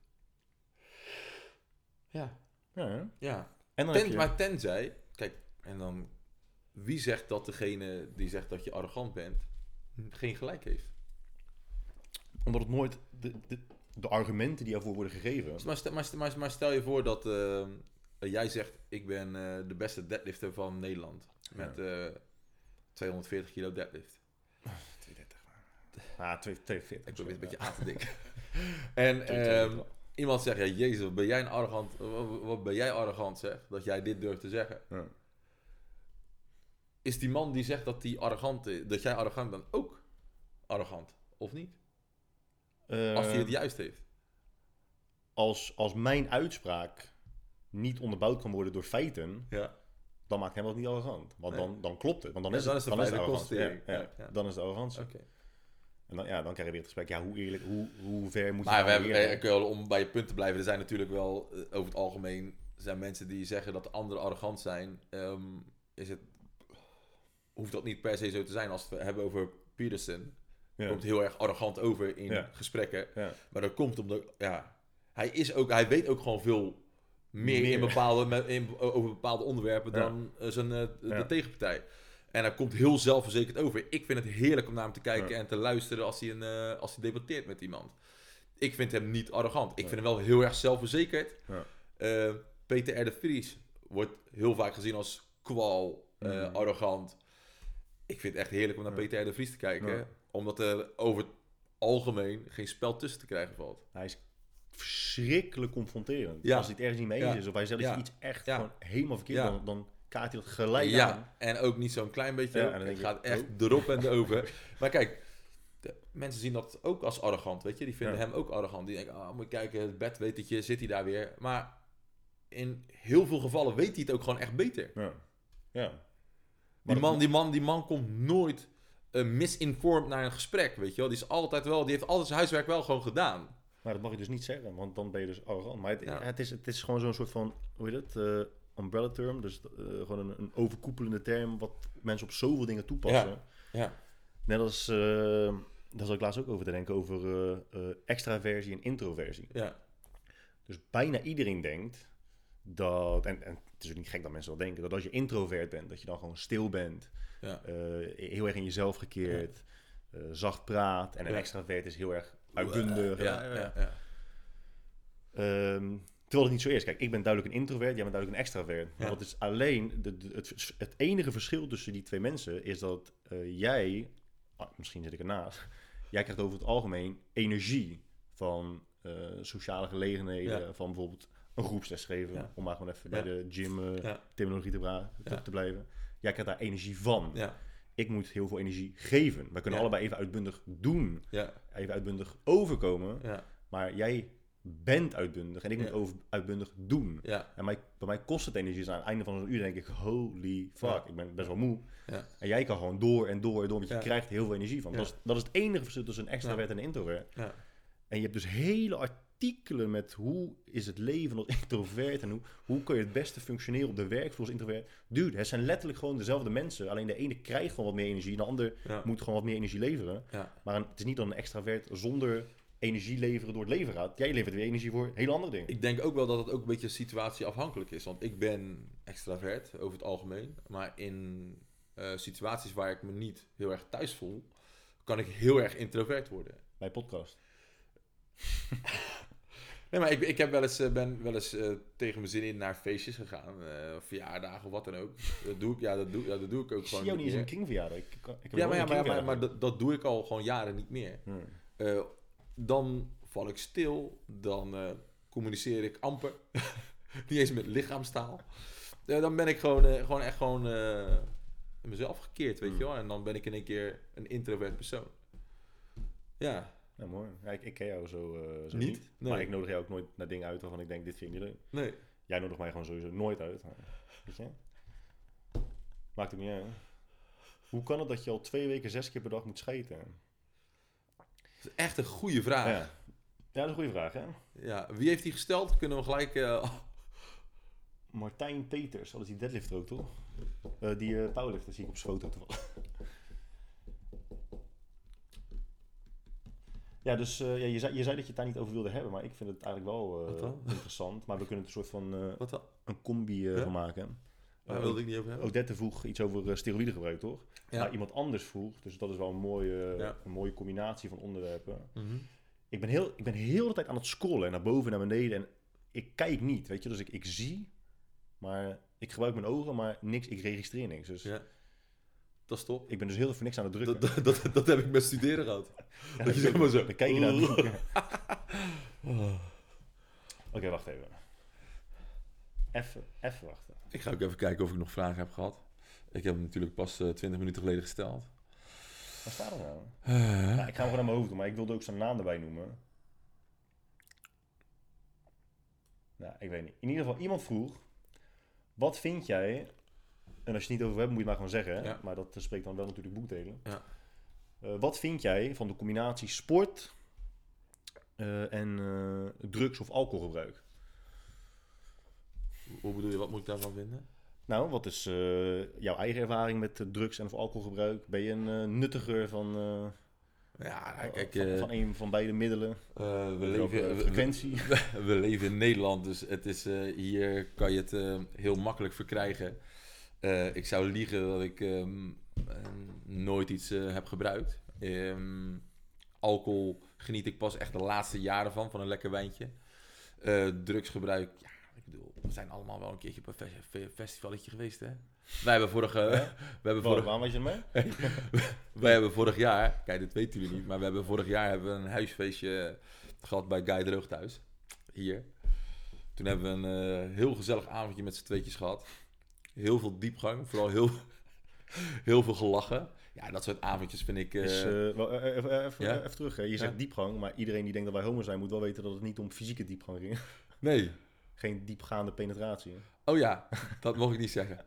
Ja. Ja? Ja. En dan Ten, heb je, Maar tenzij, kijk, en dan, wie zegt dat degene die zegt dat je arrogant bent, geen gelijk heeft? Omdat het nooit de, de, de argumenten die daarvoor worden gegeven. Maar stel, maar, stel- maar, maar stel je voor dat eh, jij zegt, ik ben eh, de beste deadlifter van Nederland. Met eh 240 kilo deadlift. *laughs* 230. Ah, 240. Ik probeer het een beetje aan te denken. *laughs* en ehm, iemand zegt, ja, jezus, wat ben jij een arrogant, wat, wat ben jij arrogant zeg, dat jij dit durft te zeggen. Ja. Is die man die zegt dat, die arrogant is, dat jij arrogant bent ook arrogant? Of niet? Als hij het juist heeft. als, als mijn uitspraak niet onderbouwd kan worden door feiten, Ja. dan maakt hem dat niet arrogant. Want Nee. dan, dan klopt het. Want dan Ja, is, dan het, is dan is feitelijke arrogantie. Ja. Dan is de arrogantie. Oké. En dan, ja, dan krijg je weer het gesprek. Ja, hoe eerlijk, hoe, hoe ver moet je Maar we nou hebben, eerlijk- eh, om bij je punt te blijven, er zijn natuurlijk wel eh, over het algemeen zijn mensen die zeggen dat de anderen arrogant zijn. Ehm, is het, hoeft dat niet per se zo te zijn als we het hebben over Peterson. Ja. Komt heel erg arrogant over in Ja. gesprekken. Ja. Maar dat komt omdat, ja, hij is ook, hij weet ook gewoon veel meer, Meer. In bepaalde, in, over bepaalde onderwerpen dan eh, zijn, eh, de tegenpartij. En hij komt heel zelfverzekerd over. Ik vind het heerlijk om naar hem te kijken en te luisteren als hij, een, eh, als hij debatteert met iemand. Ik vind hem niet arrogant. Ik vind hem wel heel erg zelfverzekerd. Ja. Peter R. de Vries wordt heel vaak gezien als kwal, Mhm. arrogant. Ik vind het echt heerlijk om naar. Peter R. de Vries te kijken. Omdat er over het algemeen geen spel tussen te krijgen valt. Hij is verschrikkelijk confronterend. Ja. Als hij het ergens niet mee eens Ja. is, of hij zegt dat iets echt gewoon helemaal verkeerd, dan, dan kaart hij dat gelijk aan. Ja, en ook niet zo'n klein beetje. Ja, het je, gaat echt oh. erop en erover. *laughs* maar kijk, de, mensen zien dat ook als arrogant, weet je. Die vinden Ja. hem ook arrogant. Die denken, ah, moet je kijken, het bedwetertje, zit hij daar weer. Maar in heel veel gevallen weet hij het ook gewoon echt beter. Ja. ja. Die man, die, man, die man komt nooit misinformed naar een gesprek, weet je wel. Die is altijd wel, die heeft altijd zijn huiswerk wel gewoon gedaan. Maar dat mag je dus niet zeggen, want dan ben je dus arrogant. Maar het, Ja. het, is, het is gewoon zo'n soort van, hoe heet het, eh, umbrella term. Dus eh, gewoon een, een overkoepelende term wat mensen op zoveel dingen toepassen. Ja. Net als, eh daar zat ik laatst ook over te denken, over eh, eh, extraversie en introversie. Ja. Dus bijna iedereen denkt dat, en, en het is ook niet gek dat mensen dat denken, dat als je introvert bent, dat je dan gewoon stil bent, Ja. eh, heel erg in jezelf gekeerd, eh, zacht praat. En een Ja. extravert is heel erg uitbundig. Ja, ja, ja. Ehm, terwijl het niet zo is. Kijk, ik ben duidelijk een introvert, jij bent duidelijk een extravert. Maar Ja. dat is alleen, de, de- het, het enige verschil tussen die twee mensen is dat eh, jij, ah, misschien zit ik ernaast, *laughs* jij krijgt over het algemeen energie van eh, sociale gelegenheden, Ja. van bijvoorbeeld een groepsles geven, Ja. om maar gewoon even Ja. bij de gym eh, Ja. terminologie te, te blijven. Jij krijgt daar energie van. Ja. Ik moet heel veel energie geven. We kunnen Ja. allebei even uitbundig doen, Ja. even uitbundig overkomen. Ja. Maar jij bent uitbundig en ik moet over, uitbundig doen. Ja. En mij, bij mij kost het energie. Dus aan het einde van een uur denk ik, holy fuck, ik ben best wel moe. Ja. En jij kan gewoon door en door en door, want je krijgt heel veel energie van. Dat, is, dat is het enige verschil tussen een extravert en een introvert. Ja. En je hebt dus hele artikelen met hoe is het leven als introvert en hoe, hoe kun je het beste functioneren op de werkvloer als introvert. Dude, het zijn letterlijk gewoon dezelfde mensen. Alleen de ene krijgt gewoon wat meer energie, en de ander Ja. moet gewoon wat meer energie leveren. Ja. Maar een- het is niet dat een extravert zonder energie leveren door het leven gaat. Jij levert weer energie voor hele andere dingen. Ik denk ook wel dat het ook een beetje situatieafhankelijk is. Want ik ben extravert over het algemeen. Maar in eh, situaties waar ik me niet heel erg thuis voel, kan ik heel erg introvert worden. Bij podcast. *laughs* Nee, maar ik, ik heb wel eens, eh, ben wel eens eh, tegen mijn zin in naar feestjes gegaan. eh, verjaardagen of wat dan ook. Dat doe ik, ja, dat doe, ja, dat doe ik ook Ik gewoon zie jou niet eens een King verjaardag. Ik, ik, ik heb Ja, maar, ja, maar, een maar, dat, dat doe ik al gewoon jaren niet meer. Hmm. Dan val ik stil, dan communiceer ik amper. *laughs* niet eens met lichaamstaal. Dan ben ik gewoon, gewoon echt gewoon mezelf gekeerd, weet Hmm. je wel. En dan ben ik in één keer een introvert persoon. Ja, Ja, mooi. Ja, ik, ik ken jou zo, eh, zo Niet? niet. Nee. Maar ik nodig jou ook nooit naar dingen uit waarvan ik denk, dit vind ik niet leuk. nee. Jij nodigt mij gewoon sowieso nooit uit. maar, Weet je? Maakt het niet uit. Hoe kan het dat je al twee weken zes keer per dag moet scheten? Dat is echt een goede vraag. Ja. Ja. ja, dat is een goede vraag, hè? wie heeft die gesteld? Kunnen we gelijk... eh, *laughs* Martijn Peters, dat is die deadlifter ook, toch? Eh, die powerlifter zie ik op zijn foto toevallig. Ja, dus eh, ja, je, zei, je zei dat je het daar niet over wilde hebben, maar ik vind het eigenlijk wel eh, interessant. Maar we kunnen er een soort van eh, wat dan? een combi Ja? van maken. Daar wilde ik niet over hebben. Odette vroeg iets over uh, steroïdegebruik, toch? Ja. Maar iemand anders vroeg, dus dat is wel een mooie, Ja. een mooie combinatie van onderwerpen. Mhm. Ik ben, heel, ik ben heel de tijd aan het scrollen, naar boven en naar beneden. En ik kijk niet, weet je. Dus ik, ik zie, maar ik gebruik mijn ogen, maar niks, ik registreer niks. Dus Ja. Dat is top. ik ben dus heel veel voor niks aan het drukken. Dat, dat, dat, dat heb ik met studeren gehad. *laughs* Ja, dat je zeg maar zo- Dan kijk je naar het *laughs* boek. *laughs* Oké, wacht even. Even, even wachten. Ik ga ook even kijken of ik nog vragen heb gehad. Ik heb hem natuurlijk pas eh, 20 minuten geleden gesteld. Waar staat er nou? Eh, Ja, ik ga hem gewoon naar mijn hoofd doen, maar ik wilde ook zijn naam erbij noemen. Nou, ik weet niet. In ieder geval, iemand vroeg... Wat vind jij... En als je het niet over hebt, moet je het maar gewoon zeggen. hè? Ja. Maar dat spreekt dan wel natuurlijk boekdelen. Ja. Eh, wat vind jij van de combinatie sport... eh, en eh, drugs- of alcoholgebruik? Hoe bedoel je, wat moet ik daarvan vinden? Nou, wat is jouw eigen ervaring met drugs- en of alcoholgebruik? Ben je een nuttiger van, Ja, nou, kijk, van, van een van beide middelen? we, leven, we, frequentie? *laughs* we leven in Nederland, dus het is, hier kan je het heel makkelijk verkrijgen. Eh, ik zou liegen dat ik ehm, eh, nooit iets eh, heb gebruikt. Ehm, alcohol geniet ik pas echt de laatste jaren van, van een lekker wijntje. Eh, drugsgebruik, ja, ik bedoel, we zijn allemaal wel een keertje op een fe- fe- festivalletje geweest, hè? Wij hebben vorige... *laughs* Ja? We hebben Waarom, vorig, waarom was je ermee? *laughs* wij hebben vorig jaar, kijk, dat weten jullie niet, maar we hebben vorig jaar hebben we een huisfeestje gehad bij Guy Droog thuis. Hier. Toen hebben we een heel gezellig avondje met z'n tweetjes gehad. Heel veel diepgang, vooral heel, heel veel gelachen. Ja, dat soort avondjes vind ik... eh, Is, eh, wel, eh, eh, even, even, Ja? even terug. Hè. Je zegt diepgang, maar iedereen die denkt dat wij homo zijn, moet wel weten dat het niet om fysieke diepgang ging. *laughs* nee. Geen diepgaande penetratie. hè. Oh ja, dat mocht ik niet zeggen.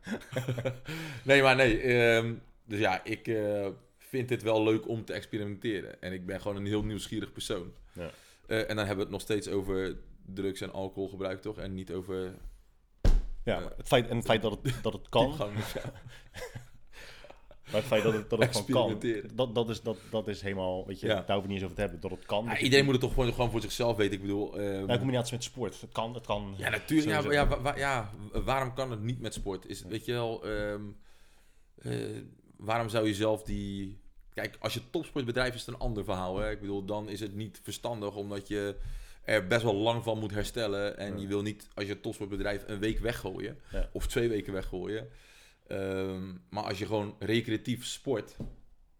*laughs* nee, maar nee. ehm, dus ja, ik eh, vind dit wel leuk om te experimenteren. En ik ben gewoon een heel nieuwsgierig persoon. Ja. Eh, en dan hebben we het nog steeds over drugs en alcoholgebruik, toch? En niet over Ja, het feit, en het feit dat het, dat het *laughs* kan, *laughs* maar het feit dat het, dat het gewoon kan, dat, dat, is, dat, dat is helemaal, weet je, Ja. daar hoeven we niet eens over te hebben. Dat het kan. Ja, iedereen moet het toch gewoon, gewoon voor zichzelf weten. Ik bedoel, Ja, in combinatie met sport. Het kan, het kan. Ja, natuurlijk. Ja, ja, wa- wa- ja, waarom kan het niet met sport? Is, weet je wel, ehm, eh, waarom zou je zelf die... Kijk, als je topsportbedrijf is het een ander verhaal. Hè? Ik bedoel, dan is het niet verstandig omdat je er best wel lang van moet herstellen. En Ja. je wil niet als je een topsportbedrijf een week weggooien. Ja. Of twee weken weggooien. Ehm, maar als je gewoon recreatief sport...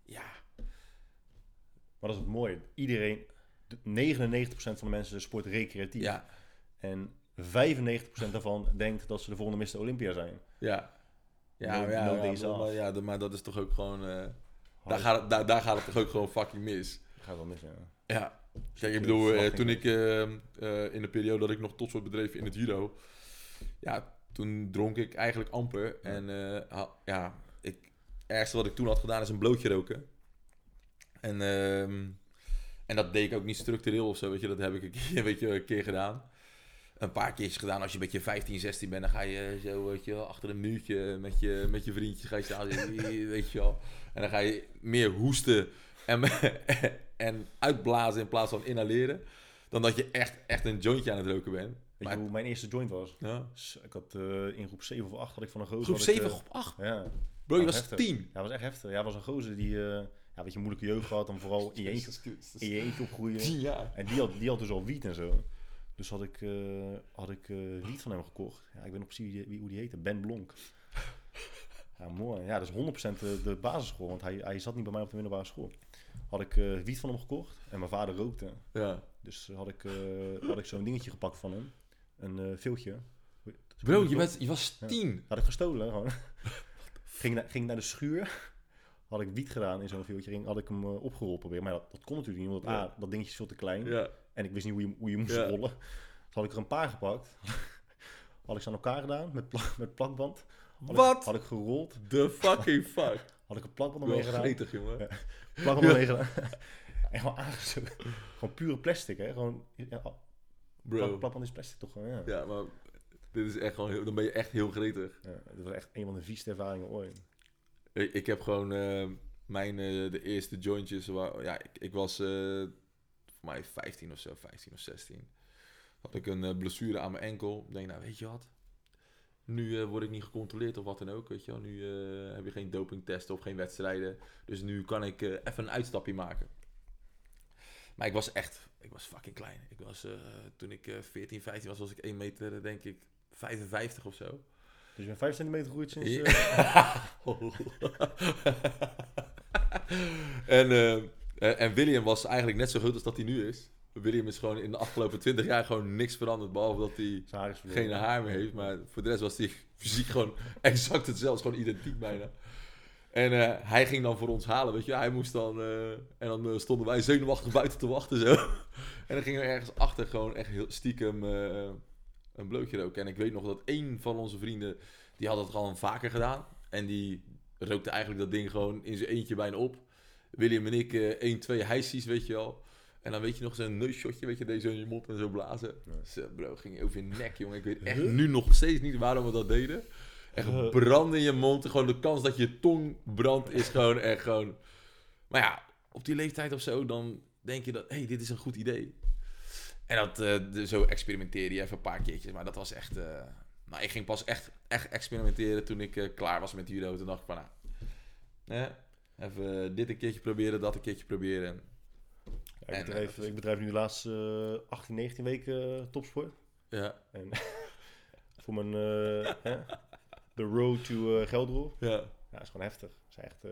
Ja, Maar dat is het mooie. Iedereen, de- 99% van de mensen sport recreatief. ja, En 95% daarvan denkt dat ze de volgende Mr. Olympia zijn. ja. Ja, No- ja, no ja, maar, ja, maar dat is toch ook gewoon... eh, daar, gaat het, daar, daar gaat het toch ook gewoon fucking mis. gaat wel mis, ja. Ja, kijk, ik bedoel, eh, toen ik eh, eh, in de periode dat ik nog tot soort bedreef in het judo, ja, toen dronk ik eigenlijk amper. En ha- ja, ik, het ergste wat ik toen had gedaan is een blootje roken. En, ehm, en dat deed ik ook niet structureel of zo, weet je, dat heb ik een keer, *laughs* weet je, een keer gedaan. Een paar keertjes gedaan. Als je een beetje 15, 16 bent, dan ga je zo, weet je wel, achter een muurtje met je, met je vriendjes ga je staan, *laughs* weet je wel. En dan ga je meer hoesten en, *laughs* en uitblazen in plaats van inhaleren. Dan dat je echt, echt een jointje aan het roken bent. Weet je hoe mijn eerste joint was? Ja. Ik had eh, in groep 7 of 8 had ik van een gozer... Groep had ik, 7, eh, groep 8. Ja. Bro, je was heftig. 10. ja, was echt heftig. Ja, was een gozer die... eh ja, weet je, moeilijke jeugd gehad. En vooral in je eentje, in je eentje opgroeien. 10 jaar. En die had, die had dus al wiet en zo. Dus had ik, eh had ik wiet van hem gekocht. Ja, ik weet nog precies wie, wie, hoe die heette. Ben Blonk. *laughs* Ja, mooi. Ja, dat is 100% de, de basisschool. Want hij, hij zat niet bij mij op de middelbare school. Had ik eh, wiet van hem gekocht. En mijn vader rookte. Ja. Dus had ik, eh, had ik zo'n dingetje gepakt van hem. Een eh viltje. Bro, je, bent, je was Ja. tien. Had ik gestolen gewoon. *laughs* ging, na- ging naar de schuur. Had ik wiet gedaan in zo'n viltje. Ging, had ik hem eh, opgerold proberen. Maar dat, dat kon natuurlijk niet. Want Ja. A, dat dingetje is veel te klein. Ja. En ik wist niet hoe je, hoe je moest Ja. rollen. Dus had ik er een paar gepakt. *laughs* had ik ze aan elkaar gedaan met, met plakband. Had Wat? Ik, had ik gerold. The fucking fuck. Had ik een plakband omheen gedaan. gretig, jongen. Ja. Plakband omheen *laughs* gedaan. *laughs* en gewoon aangestoken. Gewoon pure plastic, hè. Gewoon, ja, plak, Bro. plakband is plastic toch gewoon, ja. Ja, maar dit is echt gewoon heel, dan ben je echt heel gretig. Ja, dat was echt een van de vieste ervaringen ooit. Ik, ik heb gewoon eh, mijn, eh, de eerste jointjes, waar, ja, ik, ik was eh, voor mij 15 of zo, 15 of 16. Had ik een blessure aan mijn enkel. Ik denk, nou weet je wat, nu eh, word ik niet gecontroleerd of wat dan ook, weet je wel. Nu eh, heb je geen dopingtesten of geen wedstrijden. Dus nu kan ik eh, even een uitstapje maken. Maar ik was echt, ik was fucking klein. Ik was, toen ik eh 14, 15 was, was ik 1 meter, denk ik, 55 of zo. Dus je bent 5 centimeter gegroeid sinds... Ja. eh, *laughs* *laughs* en, en William was eigenlijk net zo groot als dat hij nu is. William is gewoon in de afgelopen 20 jaar gewoon niks veranderd. Behalve dat hij haar geen haar meer heeft. Maar voor de rest was hij fysiek gewoon exact hetzelfde. Gewoon identiek bijna. En eh, hij ging dan voor ons halen, weet je. Hij moest dan... eh, en dan eh, stonden wij zenuwachtig buiten te wachten zo. *laughs* en dan gingen we ergens achter gewoon echt heel stiekem een blootje roken. En ik weet nog dat één van onze vrienden... Die had het gewoon vaker gedaan. En die rookte eigenlijk dat ding gewoon in zijn eentje bijna op. William en ik 1, 2 hijsies, weet je wel. En dan weet je nog zo'n neusshotje, weet je, deze in je mond en zo blazen. Zo, bro, ging je over je nek, jongen. Ik weet echt Huh? nu nog steeds niet waarom we dat deden. Echt brand in je mond. Gewoon de kans dat je tong brandt is gewoon echt gewoon... Maar ja, op die leeftijd of zo, dan denk je dat, hé, hey, dit is een goed idee. En dat, eh, zo experimenteerde je even een paar keertjes. Maar dat was echt... eh, nou, ik ging pas echt, echt experimenteren toen ik eh, klaar was met judo. Toen dacht ik van, nou... even dit een keertje proberen, dat een keertje proberen. En, ik, bedrijf, eh, ik bedrijf nu de laatste eh, 18, 19 weken eh, topsport. Ja, En *laughs* voor mijn eh, hè, the road to eh Gelderop. ja. Ja, dat is gewoon heftig. Is echt, eh,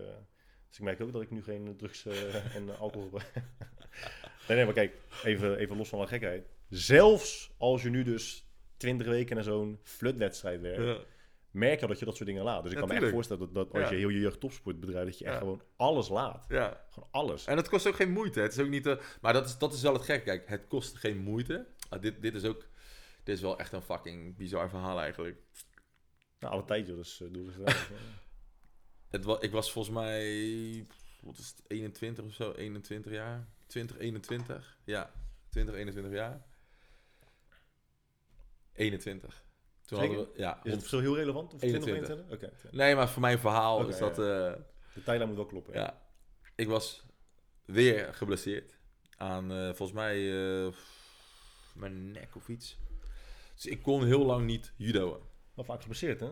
dus ik merk ook dat ik nu geen drugs eh, *laughs* en eh, alcohol nee, nee, maar kijk, even, even los van de gekheid. Zelfs als je nu dus 20 weken naar zo'n flutwedstrijd werkt, ja. Merk je dat je dat soort dingen laat. Dus ik Ja, kan me echt voorstellen dat, dat als je heel je jeugd topsport bedrijft, dat je echt gewoon alles laat. ja. Gewoon alles. En het kost ook geen moeite. Het is ook niet. eh, maar dat is, dat is wel het gek. Kijk, het kost geen moeite. Ah, dit, dit is ook. Dit is wel echt een fucking bizar verhaal eigenlijk. Nou, alle tijd, dus uh, doe eens gedaan. *laughs* Het wa, ik was volgens mij. Wat is het? 21 of zo? 21 jaar? 20, 21? Ja, 20, 21 jaar. 21. Toen Zeker? hadden we. Ja, Is het verschil heel relevant? Of 20 of 21? 21? Oké. nee, maar voor mijn verhaal is dat. eh, De tijdlijn moet wel kloppen. ja. Ja, ik was weer geblesseerd aan eh, volgens mij eh, mijn nek of iets. Dus ik kon heel lang niet judoën. Wel vaak geblesseerd, hè?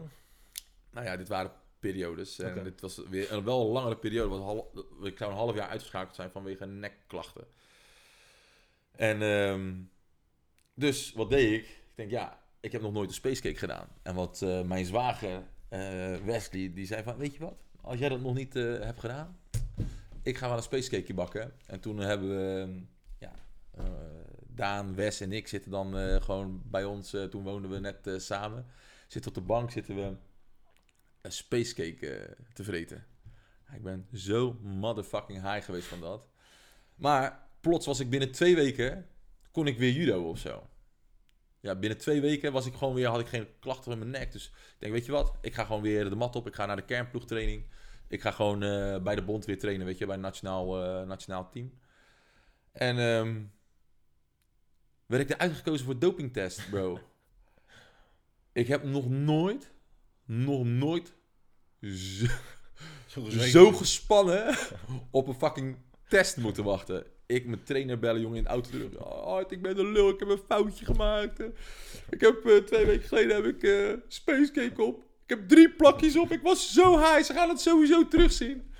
Nou ja, dit waren periodes. En dit was weer een wel langere periode. Want hal- ik zou een half jaar uitgeschakeld zijn vanwege nekklachten. En ehm, dus wat deed ik? Ik denk, ja, ik heb nog nooit een spacecake gedaan. En wat eh, mijn zwager eh, Wesley, die zei van, weet je wat? Als jij dat nog niet eh, hebt gedaan, ik ga wel een spacecake bakken. En toen hebben we, ja, Daan, Wes en ik zitten dan gewoon bij ons. toen woonden we net samen. Zitten op de bank, zitten we een spacecake te vreten. Ik ben zo motherfucking high geweest van dat. Maar plots was ik binnen twee weken, kon ik weer judo of zo. Ja, binnen twee weken was ik gewoon weer, had ik geen klachten in mijn nek. Dus ik denk, weet je wat, ik ga gewoon weer de mat op. Ik ga naar de kernploegtraining. Ik ga gewoon eh, bij de bond weer trainen, weet je, bij het nationaal, eh, nationaal team. En ehm, werd ik eruit gekozen voor dopingtest, bro. *laughs* ik heb nog nooit, nog nooit zo gespannen op een fucking test moeten wachten. Ik mijn trainer bellen, jongen, in de auto. Oh, ik ben een lul, ik heb een foutje gemaakt. Ik heb eh, twee weken geleden heb ik eh Spacecake op. Ik heb drie plakjes op. Ik was zo high, ze gaan het sowieso terugzien.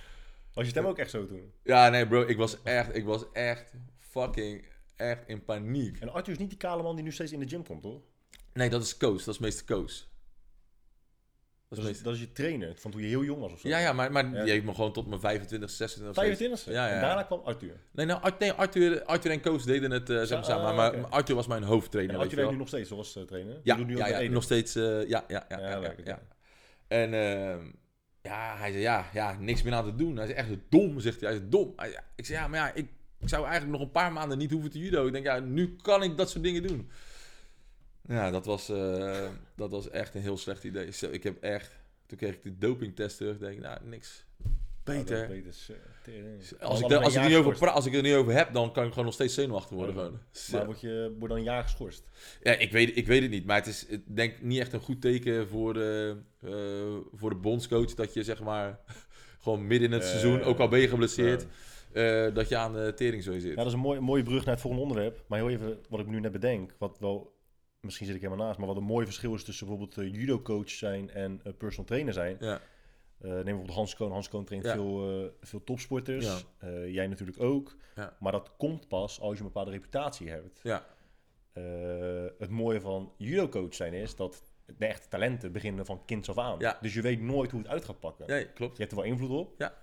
Was je stem ook echt zo toen? Ja, nee bro, ik was echt, ik was echt fucking... echt in paniek. En Arthur is niet die kale man die nu steeds in de gym komt, hoor. Nee, dat is Koos. Dat is meester Koos. Dat is dat je trainer, van toen je heel jong was of zo. Ja, ja, maar, maar Ja. die heeft me gewoon tot mijn 25, 26 steeds- 25 Ja, ja. En daarna kwam Arthur. Nee, nou, nee, Arthur, Arthur en Koos deden het eh, zeg maar samen. ah, Maar, Arthur was mijn hoofdtrainer. En weet Arthur je werkt nu nog steeds zoals eh, trainer. Ja, doet nu ja, nog steeds. eh, ja, ja, ja. Ja. En ehm, ja, hij zei ja, ja, niks meer aan te doen. Hij is echt dom, zegt hij. Hij is dom. Hij- ik zei ja, maar ja, ik, ik zou eigenlijk nog een paar maanden niet hoeven te judo. Ik denk ja, nu kan ik dat soort dingen doen. Ja, dat was, eh, dat was echt een heel slecht idee. Zo, ik heb echt, toen kreeg ik de dopingtest terug. Denk ik, nou, niks beter. Ja, is is, eh, als, ik, er, als, ik een er niet over pra- als ik er niet over heb, dan kan ik gewoon nog steeds zenuwachtig worden. Ja. Gewoon. Maar word je word dan een jaar geschorst? Ja, ik weet, ik weet het niet, maar het is ik denk niet echt een goed teken voor de, eh, voor de bondscoach dat je zeg maar *laughs* gewoon midden in het seizoen, ook al ben je geblesseerd, dat je aan de tering zo zit. Ja, dat is een mooie, mooie brug naar het volgende onderwerp. Maar heel even wat ik nu net bedenk. Wat wel, misschien zit ik helemaal naast. Maar wat een mooi verschil is tussen bijvoorbeeld eh, judo-coach zijn en eh, personal trainer zijn. Ja, Eh, neem bijvoorbeeld Hans Koon. Hans Koon traint Ja. veel, veel topsporters. Ja. Jij natuurlijk ook. Ja. Maar dat komt pas als je een bepaalde reputatie hebt. ja, het mooie van judo-coach zijn is dat de echte talenten beginnen van kinds af aan. Ja. Dus je weet nooit hoe het uit gaat pakken. klopt. Je hebt er wel invloed op. Ja.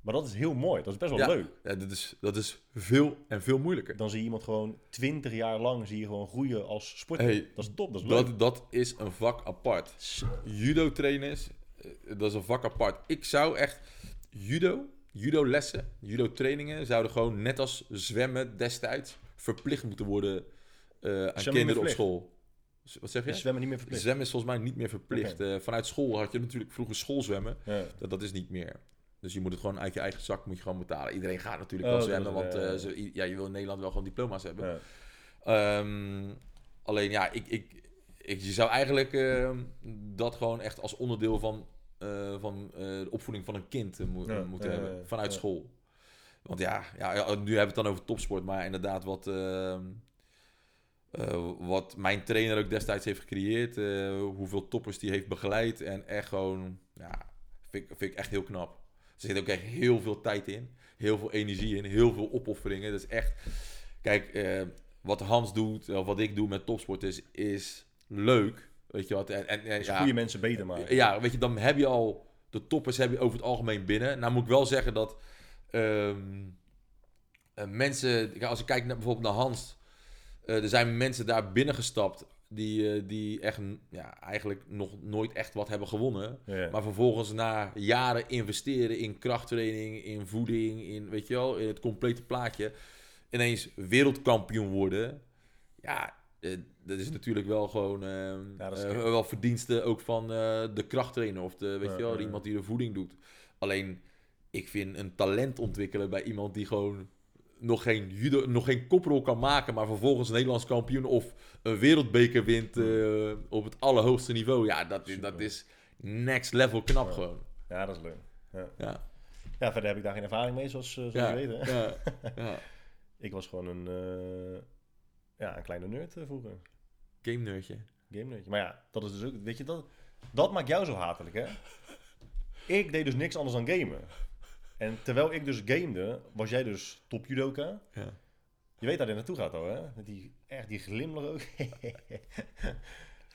Maar dat is heel mooi. Dat is best wel Ja. leuk. Ja, dat, is, dat is veel en veel moeilijker. Dan zie je iemand gewoon 20 jaar lang zie je gewoon groeien als sporter. Hey, dat is top, dat is leuk. Dat, dat is een vak apart. Judo trainers, eh, dat is een vak apart. Ik zou echt judo, judo lessen, judo trainingen zouden gewoon net als zwemmen destijds verplicht moeten worden eh, aan kinderen op school. Wat zeg je? Zwemmen niet meer verplicht. Zwemmen is volgens mij niet meer verplicht. Eh, vanuit school had je natuurlijk vroeger schoolzwemmen. Ja. Dat, dat is niet meer. Dus je moet het gewoon uit je eigen zak moet je gewoon betalen. Iedereen gaat natuurlijk Oh, wel zwemmen, want ja, ja, eh, ja. je wil in Nederland wel gewoon diploma's hebben. Ja. Ehm, alleen ja, ik, ik, ik, je zou eigenlijk ehm, dat gewoon echt als onderdeel van, eh, van eh, de opvoeding van een kind eh, mo- Ja, moeten hebben. Vanuit school. Want ja, ja, nu hebben we het dan over topsport, maar inderdaad wat, ehm, eh, wat mijn trainer ook destijds heeft gecreëerd. eh, hoeveel toppers die heeft begeleid. En echt gewoon, ja, vind, vind ik echt heel knap. Er zit ook echt heel veel tijd in. Heel veel energie in. Heel veel opofferingen. Dat is echt... Kijk, eh, wat Hans doet, of wat ik doe met topsport is, is leuk. Weet je wat? En, en, en, Dus ja, goede mensen beter maken. ja, weet je, dan heb je al... De toppers heb je over het algemeen binnen. Nou moet ik wel zeggen dat... ehm, eh, mensen... Als ik kijk naar, bijvoorbeeld naar Hans... eh, er zijn mensen daar binnengestapt... Die, eh, die echt ja, eigenlijk nog nooit echt wat hebben gewonnen. Ja. Maar vervolgens na jaren investeren in krachttraining, in voeding, in, weet je wel, in het complete plaatje, ineens wereldkampioen worden. Ja, eh, dat is natuurlijk wel gewoon eh, dat is eh, wel verdiensten ook van de krachttrainer of de, weet Ja, je wel, ja, ja. iemand die de voeding doet. Alleen, ik vind een talent ontwikkelen bij iemand die gewoon nog geen, judo, nog geen koprol kan maken, maar vervolgens Nederlands kampioen of een wereldbeker wint eh, op het allerhoogste niveau. Ja, dat, is- dat is next level knap Ja. gewoon. ja, dat is leuk. Ja. Ja, ja, verder heb ik daar geen ervaring mee, zoals, eh, zoals ja, je weet. Hè? ja, ja. *laughs* Ik was gewoon een, eh, ja, een kleine nerd vroeger. Game nerdje. Game nerdje. Maar ja, dat is dus ook, weet je, dat, dat maakt jou zo hatelijk, hè? *laughs* Ik deed dus niks anders dan gamen. En terwijl ik dus gamede, was jij dus top judoka. Ja. Je weet waar dit naartoe gaat al, hè? Met die, echt die glimlach ook. *laughs*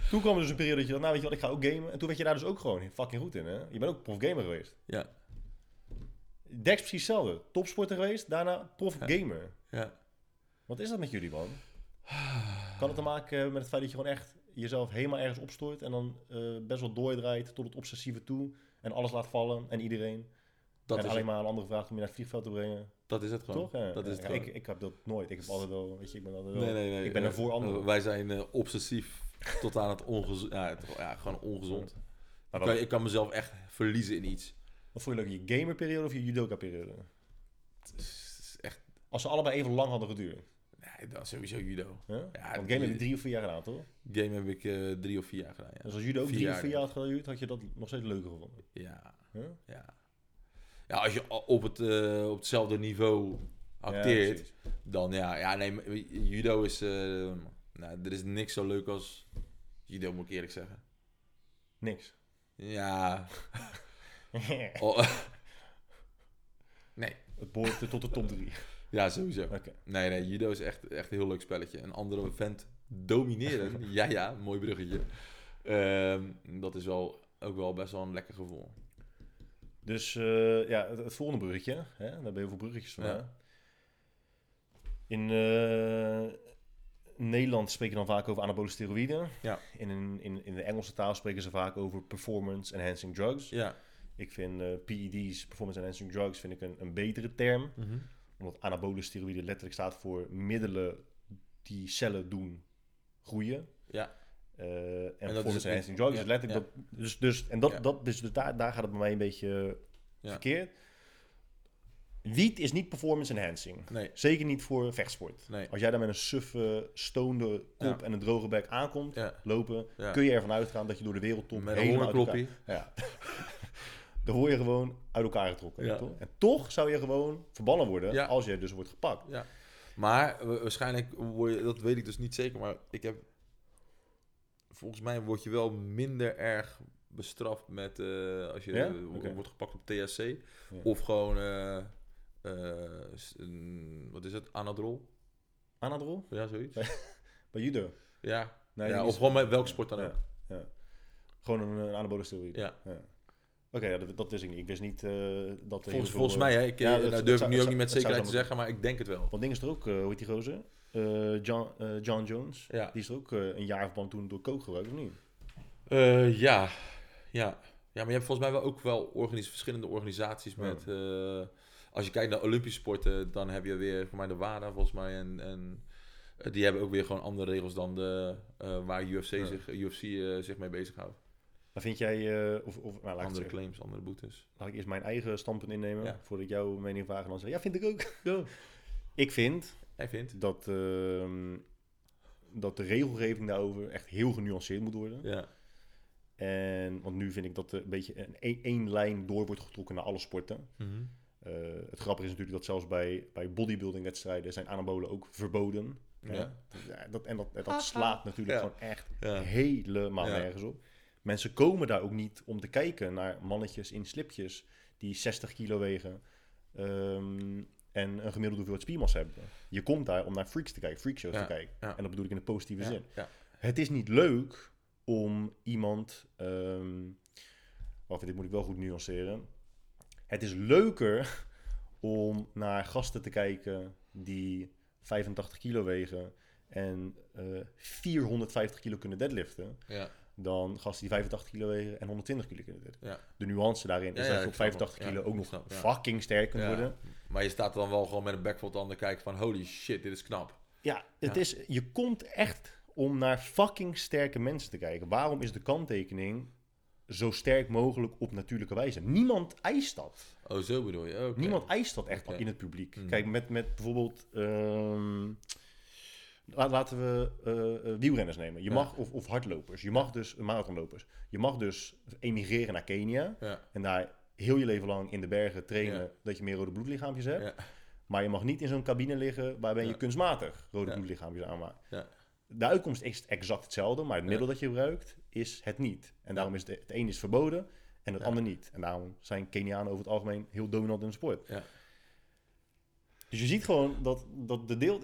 toen kwam er dus een periode dat je dacht, nou weet je wat, ik ga ook gamen. En toen werd je daar dus ook gewoon fucking goed in, hè? Je bent ook prof gamer geweest. Ja, Dex precies hetzelfde. Topsporter geweest, daarna prof Ja. gamer. ja. Wat is dat met jullie, man? Kan het te maken hebben met het feit dat je gewoon echt jezelf helemaal ergens opstoort en dan eh, best wel doordraait tot het obsessieve toe en alles laat vallen en iedereen Dat, en is alleen maar een andere vraag om je naar het vliegveld te brengen? dat is het gewoon. Toch? Ja, dat ja, is het ja, ik, ik heb dat nooit. Ik heb altijd wel, weet je, ik ben altijd wel... nee, nee, nee. ik ben er eh, voor anderen. Wij zijn eh, obsessief tot aan het ongezond. Ja, gewoon ongezond. Maar Ik kan, ik kan mezelf echt verliezen in iets. wat vond je leuk, je gamerperiode of je judoka-periode? Echt... Als ze allebei even lang hadden geduurd. Nee, dat is sowieso judo. Ja, Want game heb je drie of vier jaar gedaan, toch? Game heb ik eh, drie of vier jaar gedaan. Dus als judo ook drie of vier jaar had geduurd, had je dat nog steeds leuker gevonden. Ja, Huh? ja. Ja, als je op, het, eh, op hetzelfde niveau acteert, dan ja, ja nee, judo is, eh, nou, er is niks zo leuk als judo, moet ik eerlijk zeggen. Niks. Ja, *laughs* oh, nee, Het behoort tot de top drie. Ja, sowieso. Nee, nee, judo is echt, echt een heel leuk spelletje. Een andere vent domineren, *laughs* ja, ja, mooi bruggetje. Ehm, dat is wel, ook wel best wel een lekker gevoel. Dus eh, ja, het, het volgende bruggetje. Hè? We hebben heel veel bruggetjes Ja. vandaag. In eh, Nederland spreken dan vaak over anabole steroïden. Ja. In, in, in, in de Engelse taal spreken ze vaak over performance enhancing drugs. Ja. Ik vind eh, PED's, performance enhancing drugs, vind ik een, een betere term. Mhm. Omdat anabole steroïden letterlijk staat voor middelen die cellen doen groeien. Ja. Eh, en, dat is enhancing drugs ja, is letterlijk ja. dat. Dus, dus, en dat, Ja. dat, dus, dus daar, daar gaat het bij mij een beetje Ja. verkeerd. Wiet is niet performance enhancing. Nee, Zeker niet voor vechtsport. nee. Als jij daar met een suffe, stoonde kop en een droge bek aankomt, lopen, kun je ervan uitgaan dat je door de wereldtop Met een uit elkaar... Ja. *laughs* Dan word je gewoon uit elkaar getrokken. Toch? En toch zou je gewoon verbannen worden als je dus wordt gepakt. Ja. Maar wa- waarschijnlijk word je, dat weet ik dus niet zeker, maar ik heb, volgens mij word je wel minder erg bestraft met, eh, als je Ja? eh, wordt gepakt op THC. Of gewoon, eh, wat is het, anadrol? Anadrol? Ja, zoiets. Bij *laughs* judo? Ja, Nee, ja of is- gewoon met welke sport dan ook. Ja. Gewoon een, een anabole steroïde. Ja. Oké, dat, dat wist ik niet. Ik wist niet dat Volgens, volgens mij, hè, ik, nou durf ik nu ook niet met zekerheid te zeggen, maar ik denk het wel. Want ding is er ook, hoe heet die gozer? Eh, John, eh, John Jones. Ja. Die is ook eh, een jaar verband toen door coke gebruikt, of niet? Ja. ja. Ja, maar je hebt volgens mij wel ook wel organis verschillende organisaties met... als je kijkt naar Olympische sporten, dan heb je weer voor mij de WADA volgens mij. En, en die hebben ook weer gewoon andere regels dan de, waar UFC, Ja. zich, UFC zich mee bezighoudt. Maar vind jij, of, of nou, Andere claims, andere boetes. laat ik eerst mijn eigen standpunt innemen, Ja. voordat ik jouw mening vraag en dan zeg ja, vind ik ook. Ik vind Jij vindt? dat, ehm, dat de regelgeving daarover echt heel genuanceerd moet worden. Ja. En, want nu vind ik dat er een beetje een één, één lijn door wordt getrokken naar alle sporten. Mhm. Eh, het grappige is natuurlijk dat zelfs bij, bij bodybuilding-wedstrijden zijn anabolen ook verboden. Ja. Ja, dat, en dat, dat slaat natuurlijk Ja. gewoon echt Ja. helemaal Ja. nergens op. Mensen komen daar ook niet om te kijken naar mannetjes in slipjes die 60 kilo wegen ehm, en een gemiddelde hoeveelheid spiermassa hebben. Je komt daar om naar freaks te kijken, freakshows te kijken. En dat bedoel ik in de positieve zin. Het is niet leuk om iemand. ehm wacht, dit moet ik wel goed nuanceren. Het is leuker *laughs* om naar gasten te kijken die 85 kilo wegen en eh 450 kilo kunnen deadliften, Ja. Dan gasten die 85 kilo wegen en 120 kilo kunnen. Ja. De nuance daarin is Ja, dat je op snap 85 hem. kilo ook nog snap, fucking sterk kunt worden. Maar je staat dan wel gewoon met een bek vol tanden kijken van holy shit, dit is knap. Ja, het. Is, je komt echt om naar fucking sterke mensen te kijken. Waarom is de kanttekening zo sterk mogelijk op natuurlijke wijze? Niemand eist dat. Oh, zo bedoel je? Oké. Niemand eist dat echt in het publiek. Hmm. Kijk, met, met bijvoorbeeld... ehm, laten we eh, eh, wielrenners nemen. Je Ja. mag, of, of hardlopers. Je mag dus, marathonlopers. Je mag dus emigreren naar Kenia. Ja. En daar heel je leven lang in de bergen trainen... Ja. dat je meer rode bloedlichaampjes hebt. Maar je mag niet in zo'n cabine liggen waarbij je kunstmatig rode bloedlichaampjes aanmaakt. Ja. De uitkomst is exact hetzelfde, maar het middel dat je gebruikt is het niet. En daarom is het, het een is verboden en het ander niet. En daarom zijn Kenianen over het algemeen heel dominant in de sport. Ja. Dus je ziet gewoon dat, dat de deel...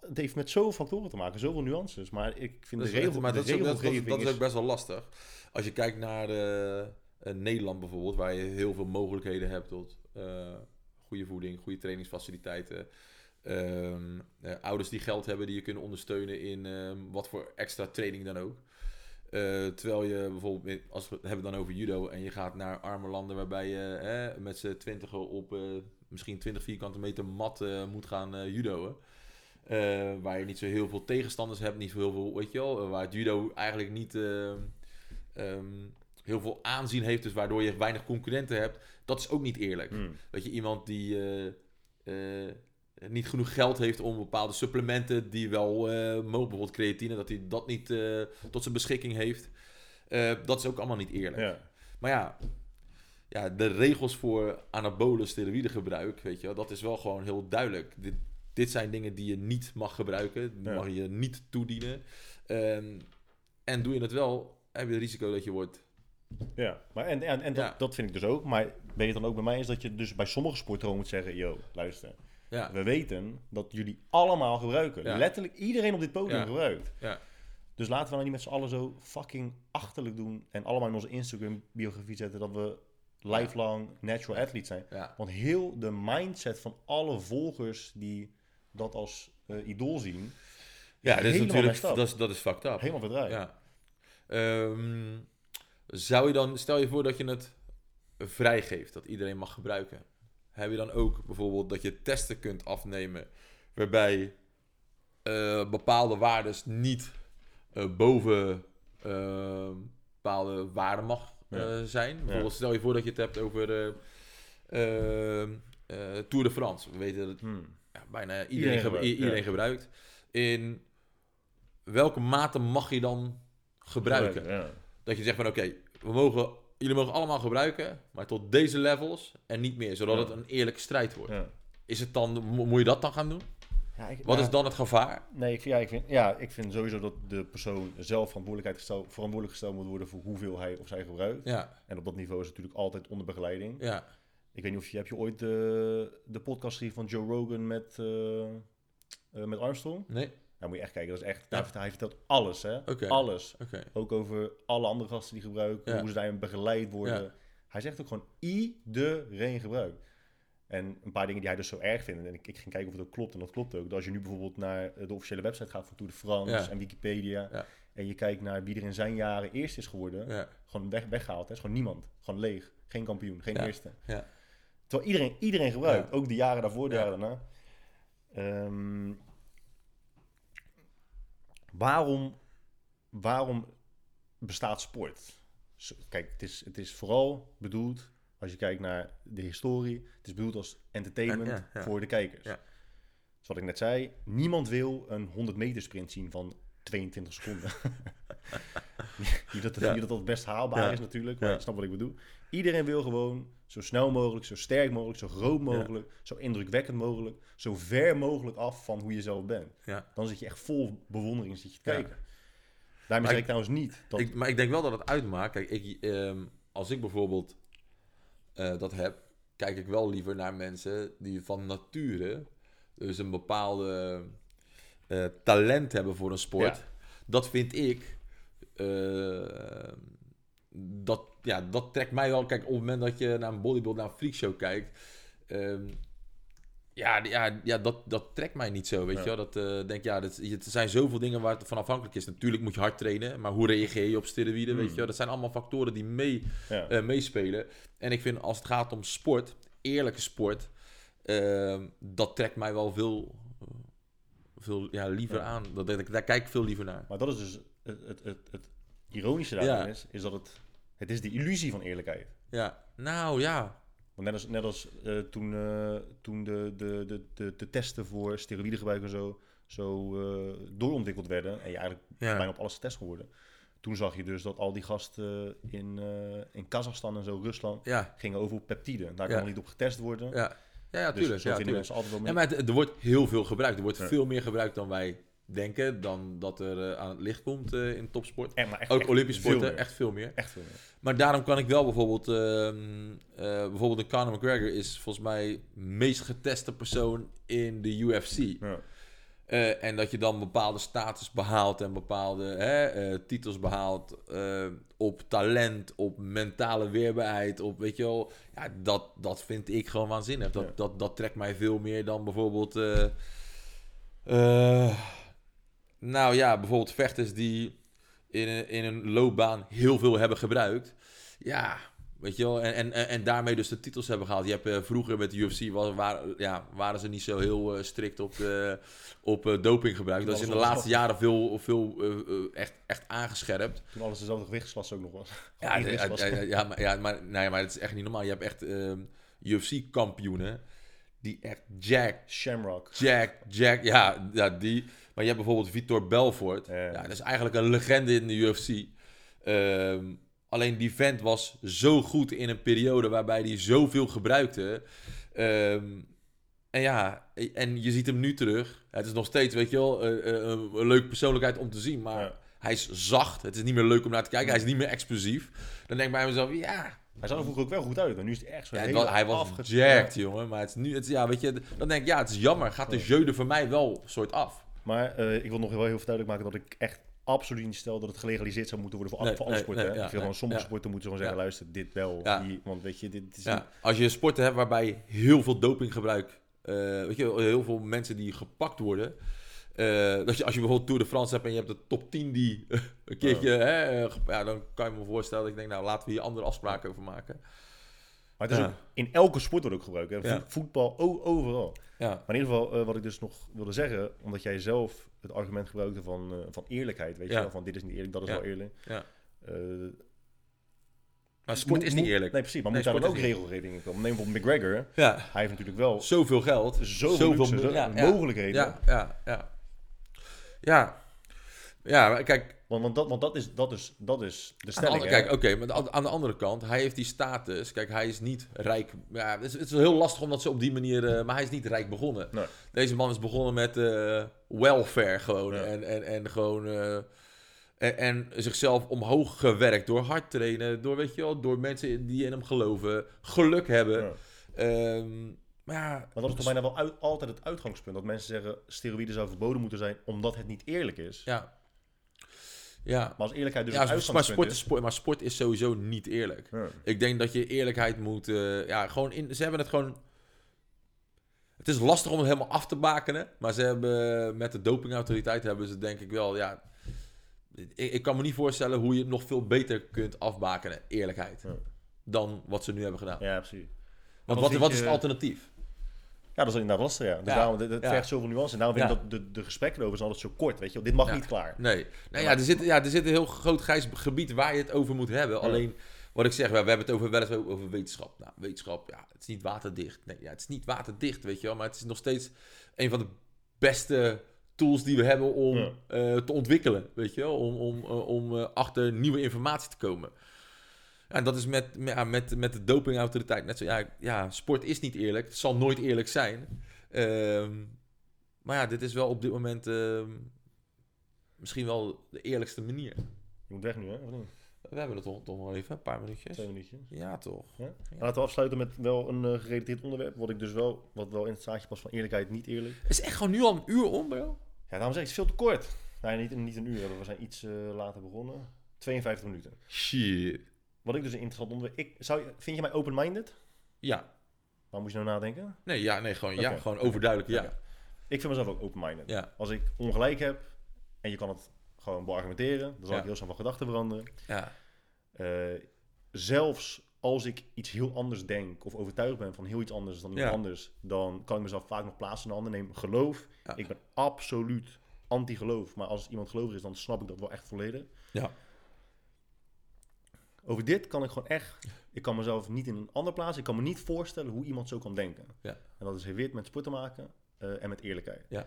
Het heeft met zoveel factoren te maken, zoveel nuances. Maar ik vind Dat de regel, maar de dat is, ook, dat, dat- is ook best wel lastig. Als je kijkt naar eh, eh, Nederland bijvoorbeeld, waar je heel veel mogelijkheden hebt tot eh, goede voeding, goede trainingsfaciliteiten. Ehm, eh, ouders die geld hebben die je kunnen ondersteunen in ehm, wat voor extra training dan ook. Terwijl je bijvoorbeeld, als we het hebben dan over judo en je gaat naar arme landen waarbij je eh, met z'n twintigen op misschien 20 vierkante meter mat moet gaan judoën. Eh, waar je niet zo heel veel tegenstanders hebt, niet zo heel veel, weet je wel, eh, waar het judo eigenlijk niet ehm, ehm, heel veel aanzien heeft, dus waardoor je weinig concurrenten hebt. Dat is ook niet eerlijk. Hmm. Weet je, iemand die eh, niet genoeg geld heeft om bepaalde supplementen die wel mogen, bijvoorbeeld creatine, dat hij dat niet tot zijn beschikking heeft. Dat is ook allemaal niet eerlijk. Ja. Maar ja, ja, de regels voor anabole steroïdegebruik, weet je wel, dat is wel gewoon heel duidelijk. Dit, dit zijn dingen die je niet mag gebruiken, die mag je niet toedienen. Ehm, en doe je het wel, heb je het risico dat je wordt... Ja, maar en, en, en dat, Ja. dat vind ik dus ook. Maar weet je dan ook bij mij is dat je dus bij sommige gewoon moet zeggen... Yo, luister. Ja. We weten dat jullie allemaal gebruiken. Ja. Letterlijk iedereen op dit podium gebruikt. Ja. Dus laten we nou niet met z'n allen zo fucking achterlijk doen en allemaal in onze Instagram biografie zetten dat we lifelong natural athlete zijn. Ja. Want heel de mindset van alle volgers die dat als eh, idool zien, Ja, dat is natuurlijk dat is, dat is fucked up. helemaal verdraaid. Ja. Ehm, zou je dan, stel je voor dat je het vrijgeeft, dat iedereen mag gebruiken. Heb je dan ook bijvoorbeeld dat je testen kunt afnemen waarbij eh, bepaalde waardes niet eh, boven bepaalde waarden mag Ja. zijn? Bijvoorbeeld stel je voor dat je het hebt over eh, eh, eh, Tour de France. We weten dat het Hmm. Ja, bijna iedereen, Iedereen gebru- gebruikt, iedereen ja. gebruikt. In welke mate mag je dan gebruiken? Ja. Dat je zegt van oké, we mogen, jullie mogen allemaal gebruiken, maar tot deze levels en niet meer, zodat het een eerlijke strijd wordt. Is het dan, mo- moet je dat dan gaan doen? Ja, ik- Wat ja. is dan het gevaar? Nee, ik vind, ja, ik, vind, ja, ik vind sowieso dat de persoon zelf verantwoordelijkheid verantwoordelijk gesteld moet worden voor hoeveel hij of zij gebruikt. Ja, En op dat niveau is het natuurlijk altijd onder begeleiding. ja, Ik weet niet of je, heb je ooit de, de podcast gezien van Joe Rogan met, eh, eh, met Armstrong? nee, Nou moet je echt kijken, dat is echt, Ja. hij, vertelt, alles hè, alles. Ook over alle andere gasten die gebruiken, Ja. hoe ze daarin begeleid worden. Ja. Hij zegt ook gewoon iedereen gebruikt. En een paar dingen die hij dus zo erg vindt, en ik, ik ging kijken of dat klopt, en dat klopt ook. Dat als je nu bijvoorbeeld naar de officiële website gaat van Tour de France en Wikipedia, en je kijkt naar wie er in zijn jaren eerst is geworden, gewoon weg, weggehaald. Hè. is gewoon niemand. Gewoon leeg. Geen kampioen, geen Ja. eerste. ja, Terwijl iedereen, iedereen gebruikt. Ook de jaren daarvoor, de Ja. jaren daarna. Ehm, waarom, waarom bestaat sport? Kijk, het is, het is vooral bedoeld, als je kijkt naar de historie, het is bedoeld als entertainment Ja, ja. voor de kijkers. Ja. Dus wat ik net zei, niemand wil een 100 meter sprint zien van 22 seconden. *laughs* *laughs* niet, dat, niet dat dat best haalbaar is natuurlijk, maar je snapt wat ik bedoel. Iedereen wil gewoon zo snel mogelijk, zo sterk mogelijk, zo groot mogelijk, zo indrukwekkend mogelijk, zo ver mogelijk af van hoe je zelf bent. ja. Dan zit je echt vol bewondering zit je te kijken. Daarmee zeg ik trouwens niet dat... Ik, maar ik denk wel dat het uitmaakt. Kijk, ik, ehm, als ik bijvoorbeeld eh, dat heb, kijk ik wel liever naar mensen die van nature dus een bepaalde eh, talent hebben voor een sport. Ja. Dat vind ik. eh, dat, ja, dat trekt mij wel. Kijk, op het moment dat je naar een bodybuild, naar een freakshow kijkt. ehm, ja, ja, ja dat, dat trekt mij niet zo, weet Ja. je wel. Dat eh, denk ja, dat, er zijn zoveel dingen waar het van afhankelijk is. Natuurlijk moet je hard trainen, maar hoe reageer je op steroïden, weet Hmm. je wel. Dat zijn allemaal factoren die mee, ja. eh, meespelen. En ik vind als het gaat om sport, eerlijke sport, ehm, dat trekt mij wel veel, eh, veel ja, liever Ja. aan. Dat, dat, daar kijk ik veel liever naar. Maar dat is dus het, het, het, het ironische daarvan is, is dat het, het is de illusie van eerlijkheid. Ja, nou ja. Want net als, net als eh, toen, eh, toen de, de, de, de, de testen voor steroïdegebruik en zo, zo eh, doorontwikkeld werden, en je eigenlijk Ja. bijna op alles getest geworden, toen zag je dus dat al die gasten in, in Kazachstan en zo, Rusland, Ja, gingen over op peptiden. Daar kan niet op getest worden. ja. Ja, ja, dus tuurlijk. zo ja, tuurlijk. altijd wel Ja, maar het- er wordt heel veel gebruikt. Er wordt veel meer gebruikt dan wij denken. Dan dat er eh, aan het licht komt eh, in topsport. Echt, maar echt, Ook echt Olympisch sporten, echt veel meer. Echt veel meer. Maar daarom kan ik wel bijvoorbeeld... eh, bijvoorbeeld de Conor McGregor is volgens mij meest geteste persoon in de UFC. Ja. En dat je dan bepaalde status behaalt en bepaalde hè, titels behaalt eh, op talent, op mentale weerbaarheid, op weet je wel. Ja, dat, dat vind ik gewoon waanzinnig. Dat, Ja. dat, dat trekt mij veel meer dan bijvoorbeeld. Nou ja, bijvoorbeeld vechters die in een, in een loopbaan heel veel hebben gebruikt. Ja, weet je wel. En, en, en daarmee dus de titels hebben gehaald. Je hebt eh, vroeger met de UFC was, waren, ja, waren ze niet zo heel eh, strikt op, eh, op eh, dopinggebruik. Dat is in de laatste jaren veel, veel echt, echt aangescherpt. Toen alles dezelfde gewichtsklasse ook nog was. *laughs* Ja, ja, ja, maar, ja, maar, nee, maar het is echt niet normaal. Je hebt echt ehm, UFC-kampioenen die echt jack, Shamrock. jack, jack, ja, ja, die. Maar je hebt bijvoorbeeld Vitor Belfort. Ja. Ja, dat is eigenlijk een legende in de UFC. Ehm, alleen die vent was zo goed in een periode waarbij hij zoveel gebruikte. Ehm, en ja, en je ziet hem nu terug. Het is nog steeds, weet je wel, eh, eh, een, een leuke persoonlijkheid om te zien. Maar Ja. hij is zacht. Het is niet meer leuk om naar te kijken. Hij is niet meer explosief. Dan denk ik bij mezelf, ja, Hij zag er vroeger ook wel goed uit. En nu is hij echt zo Ja, het was- hij was jacked, jongen. Maar het is nu, het, is- ja, weet je, dan denk ik, ja, het is jammer. Gaat de jeu er voor mij wel soort af. Maar eh, ik wil nog wel heel duidelijk maken dat ik echt absoluut niet stel dat het gelegaliseerd zou moeten worden voor, Nee, voor alle sporten. nee, hè. ja, ik vind gewoon sommige ja. sporten moeten gewoon zeggen, luister, dit wel. Die, want weet je, dit is als je sporten hebt waarbij heel veel dopinggebruik, eh weet je, heel veel mensen die gepakt worden. eh, dat je, als je bijvoorbeeld Tour de France hebt en je hebt de top 10 die *laughs* een keertje, hè, ja, dan kan je me voorstellen dat ik denk, nou laten we hier andere afspraken over maken. Maar het is ook, in elke sport wordt ook gebruikt. Hè. Voetbal, overal. Ja, Maar in ieder geval, eh, wat ik dus nog wilde zeggen, omdat jij zelf het argument gebruikte van, eh, van eerlijkheid, weet je wel, van dit is niet eerlijk, dat is wel eerlijk. Ja. Eh, maar sport moet- is niet eerlijk. Nee, precies, maar Nee, moet daar dan ook sport is regelgeving in komen? Neem bijvoorbeeld McGregor, Ja, hij heeft natuurlijk wel zoveel geld. zoveel, luxe, mo- zo- ja, mogelijkheden. Ja, ja, ja. Ja, ja kijk, Want, want, dat, want dat, is, dat, is, dat is de Aan de stelling. kijk, oké, maar aan- de andere kant, hij heeft die status. Kijk, hij is niet rijk. Ja, het, is, het is heel lastig omdat ze op die manier. eh, maar hij is niet rijk begonnen. Nee. Deze man is begonnen met eh, welfare gewoon. Ja. En, en, en gewoon. eh, en, en zichzelf omhoog gewerkt door hard trainen. Door, weet je wel, door mensen die in hem geloven. Geluk hebben. Ja. Ehm, maar ja, Maar dat is toch bijna wel uit- altijd het uitgangspunt. Dat mensen zeggen, steroïden zou verboden moeten zijn omdat het niet eerlijk is. ja. Ja, Maar als eerlijkheid dus ja maar, sport is, sport, maar sport is sowieso niet eerlijk. Ja. Ik denk dat je eerlijkheid moet. eh, ja, gewoon in. Ze hebben het gewoon. Het is lastig om het helemaal af te bakenen. Maar ze hebben met de dopingautoriteit hebben ze denk ik wel. Ja, ik, ik kan me niet voorstellen hoe je het nog veel beter kunt afbakenen. Eerlijkheid. Ja. Dan wat ze nu hebben gedaan. Ja, precies. Want wat, wat je- is het alternatief? Ja, dat is inderdaad lastig, ja. Dus Ja, daarom, het, vergt zoveel nuance. En daarom vind ik dat de, de gesprekken erover zijn altijd zo kort, weet je. Dit mag niet klaar. Nee. Nou ja, er zit, ja, er zit een heel groot grijs gebied waar je het over moet hebben. Alleen, wat ik zeg, we hebben het over, wel eens over, wetenschap. Nou, wetenschap, ja, het is niet waterdicht. Nee, ja, het is niet waterdicht, weet je wel. Maar het is nog steeds een van de beste tools die we hebben om Ja. eh, te ontwikkelen, weet je wel. Om, om, eh, om eh, achter nieuwe informatie te komen. En dat is met, met, met, met de dopingautoriteit net zo. Ja, ja, sport is niet eerlijk. Het zal nooit eerlijk zijn. Ehm, maar ja, dit is wel op dit moment ehm, misschien wel de eerlijkste manier. Je moet weg nu, hè? Of niet? We hebben het toch, nog even, een paar minuutjes. Twee minuutjes. Ja, toch. Ja? Laten we afsluiten met wel een uh, gerelateerd onderwerp. Wat ik dus wel, wat wel in het zaadje past van eerlijkheid, niet eerlijk. Het is echt gewoon nu al een uur om, bro. Ja, daarom zeg ik, het is veel te kort. Nee, niet, niet een uur. We zijn iets eh, later begonnen. 52 minuten. Shit. Wat ik dus een interessant onderwerp... Ik, zou, vind je mij open-minded? Ja. Waar moet je nou nadenken? Nee, ja, nee, gewoon ja. Gewoon overduidelijk ja. Ik vind mezelf ook open-minded. Ja. Als ik ongelijk heb en je kan het gewoon beargumenteren, dan zal Ja. ik heel snel van gedachten veranderen. Ja. Eh, zelfs als ik iets heel anders denk of overtuigd ben van heel iets anders dan iemand Ja. anders, dan kan ik mezelf vaak nog plaatsen in een ander. Neem geloof. Ik ben absoluut anti-geloof. Maar als iemand gelovig is, dan snap ik dat wel echt volledig. Ja. Over dit kan ik gewoon echt... Ik kan mezelf niet in een ander plaatsen. Ik kan me niet voorstellen hoe iemand zo kan denken. Ja. En dat is weer met sport te maken eh, en met eerlijkheid. Ja.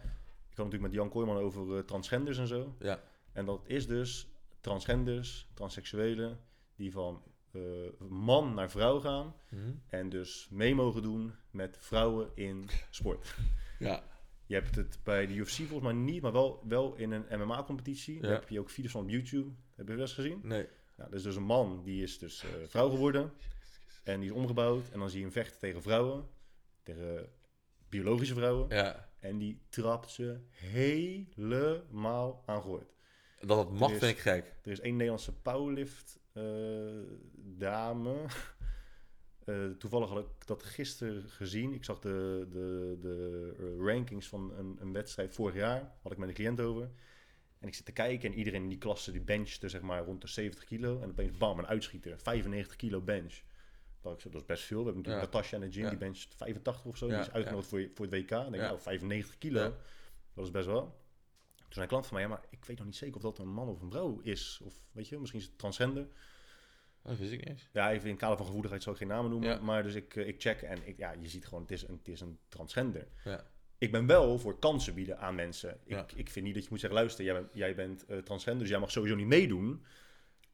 Ik had natuurlijk met Jan Kooijman over eh, transgenders en zo. Ja. En dat is dus transgenders, transseksuelen, die van eh, man naar vrouw gaan. Mhm. En dus mee mogen doen met vrouwen in sport. *laughs* Ja. Je hebt het bij de UFC volgens mij niet, maar wel, wel in een MMA-competitie. Ja. heb je ook video's van op YouTube. Heb je dat eens gezien? Nee. Nou, dat is dus een man, die is dus eh, vrouw geworden. En die is omgebouwd. En dan zie je hem vechten tegen vrouwen. Tegen biologische vrouwen. Ja. En die trapt ze helemaal aan gehoord. Dat het mag is- vind ik gek. Er is één Nederlandse powerlift eh, dame. *laughs* Eh, toevallig had ik dat gisteren gezien. Ik zag de, de, de rankings van een, een wedstrijd vorig jaar. Had ik met een cliënt over. En ik zit te kijken en iedereen in die klasse die benchte zeg maar rond de 70 kilo. En opeens bam, een uitschieter. 95 kilo bench. Dat, ik zo, dat is best veel. We hebben natuurlijk Ja. Natasja in de gym, Ja. die bencht 85 of zo. Ja, Die is uitgenodigd voor, voor het WK. Denk ik, nou, 95 kilo. Dat is best wel. Toen zei een klant van mij, ja, maar ik weet nog niet zeker of dat een man of een vrouw is. Of weet je, misschien is het transgender. Dat wist ik niet. Ja, even in het kader van gevoeligheid zou ik geen namen noemen. Maar dus ik, eh, ik check en ik, ja, je ziet gewoon, het is een, het is een transgender. Ja. Ik ben wel voor kansen bieden aan mensen. Ik, Ja. ik vind niet dat je moet zeggen, luister, jij bent, jij bent eh, transgender, dus jij mag sowieso niet meedoen.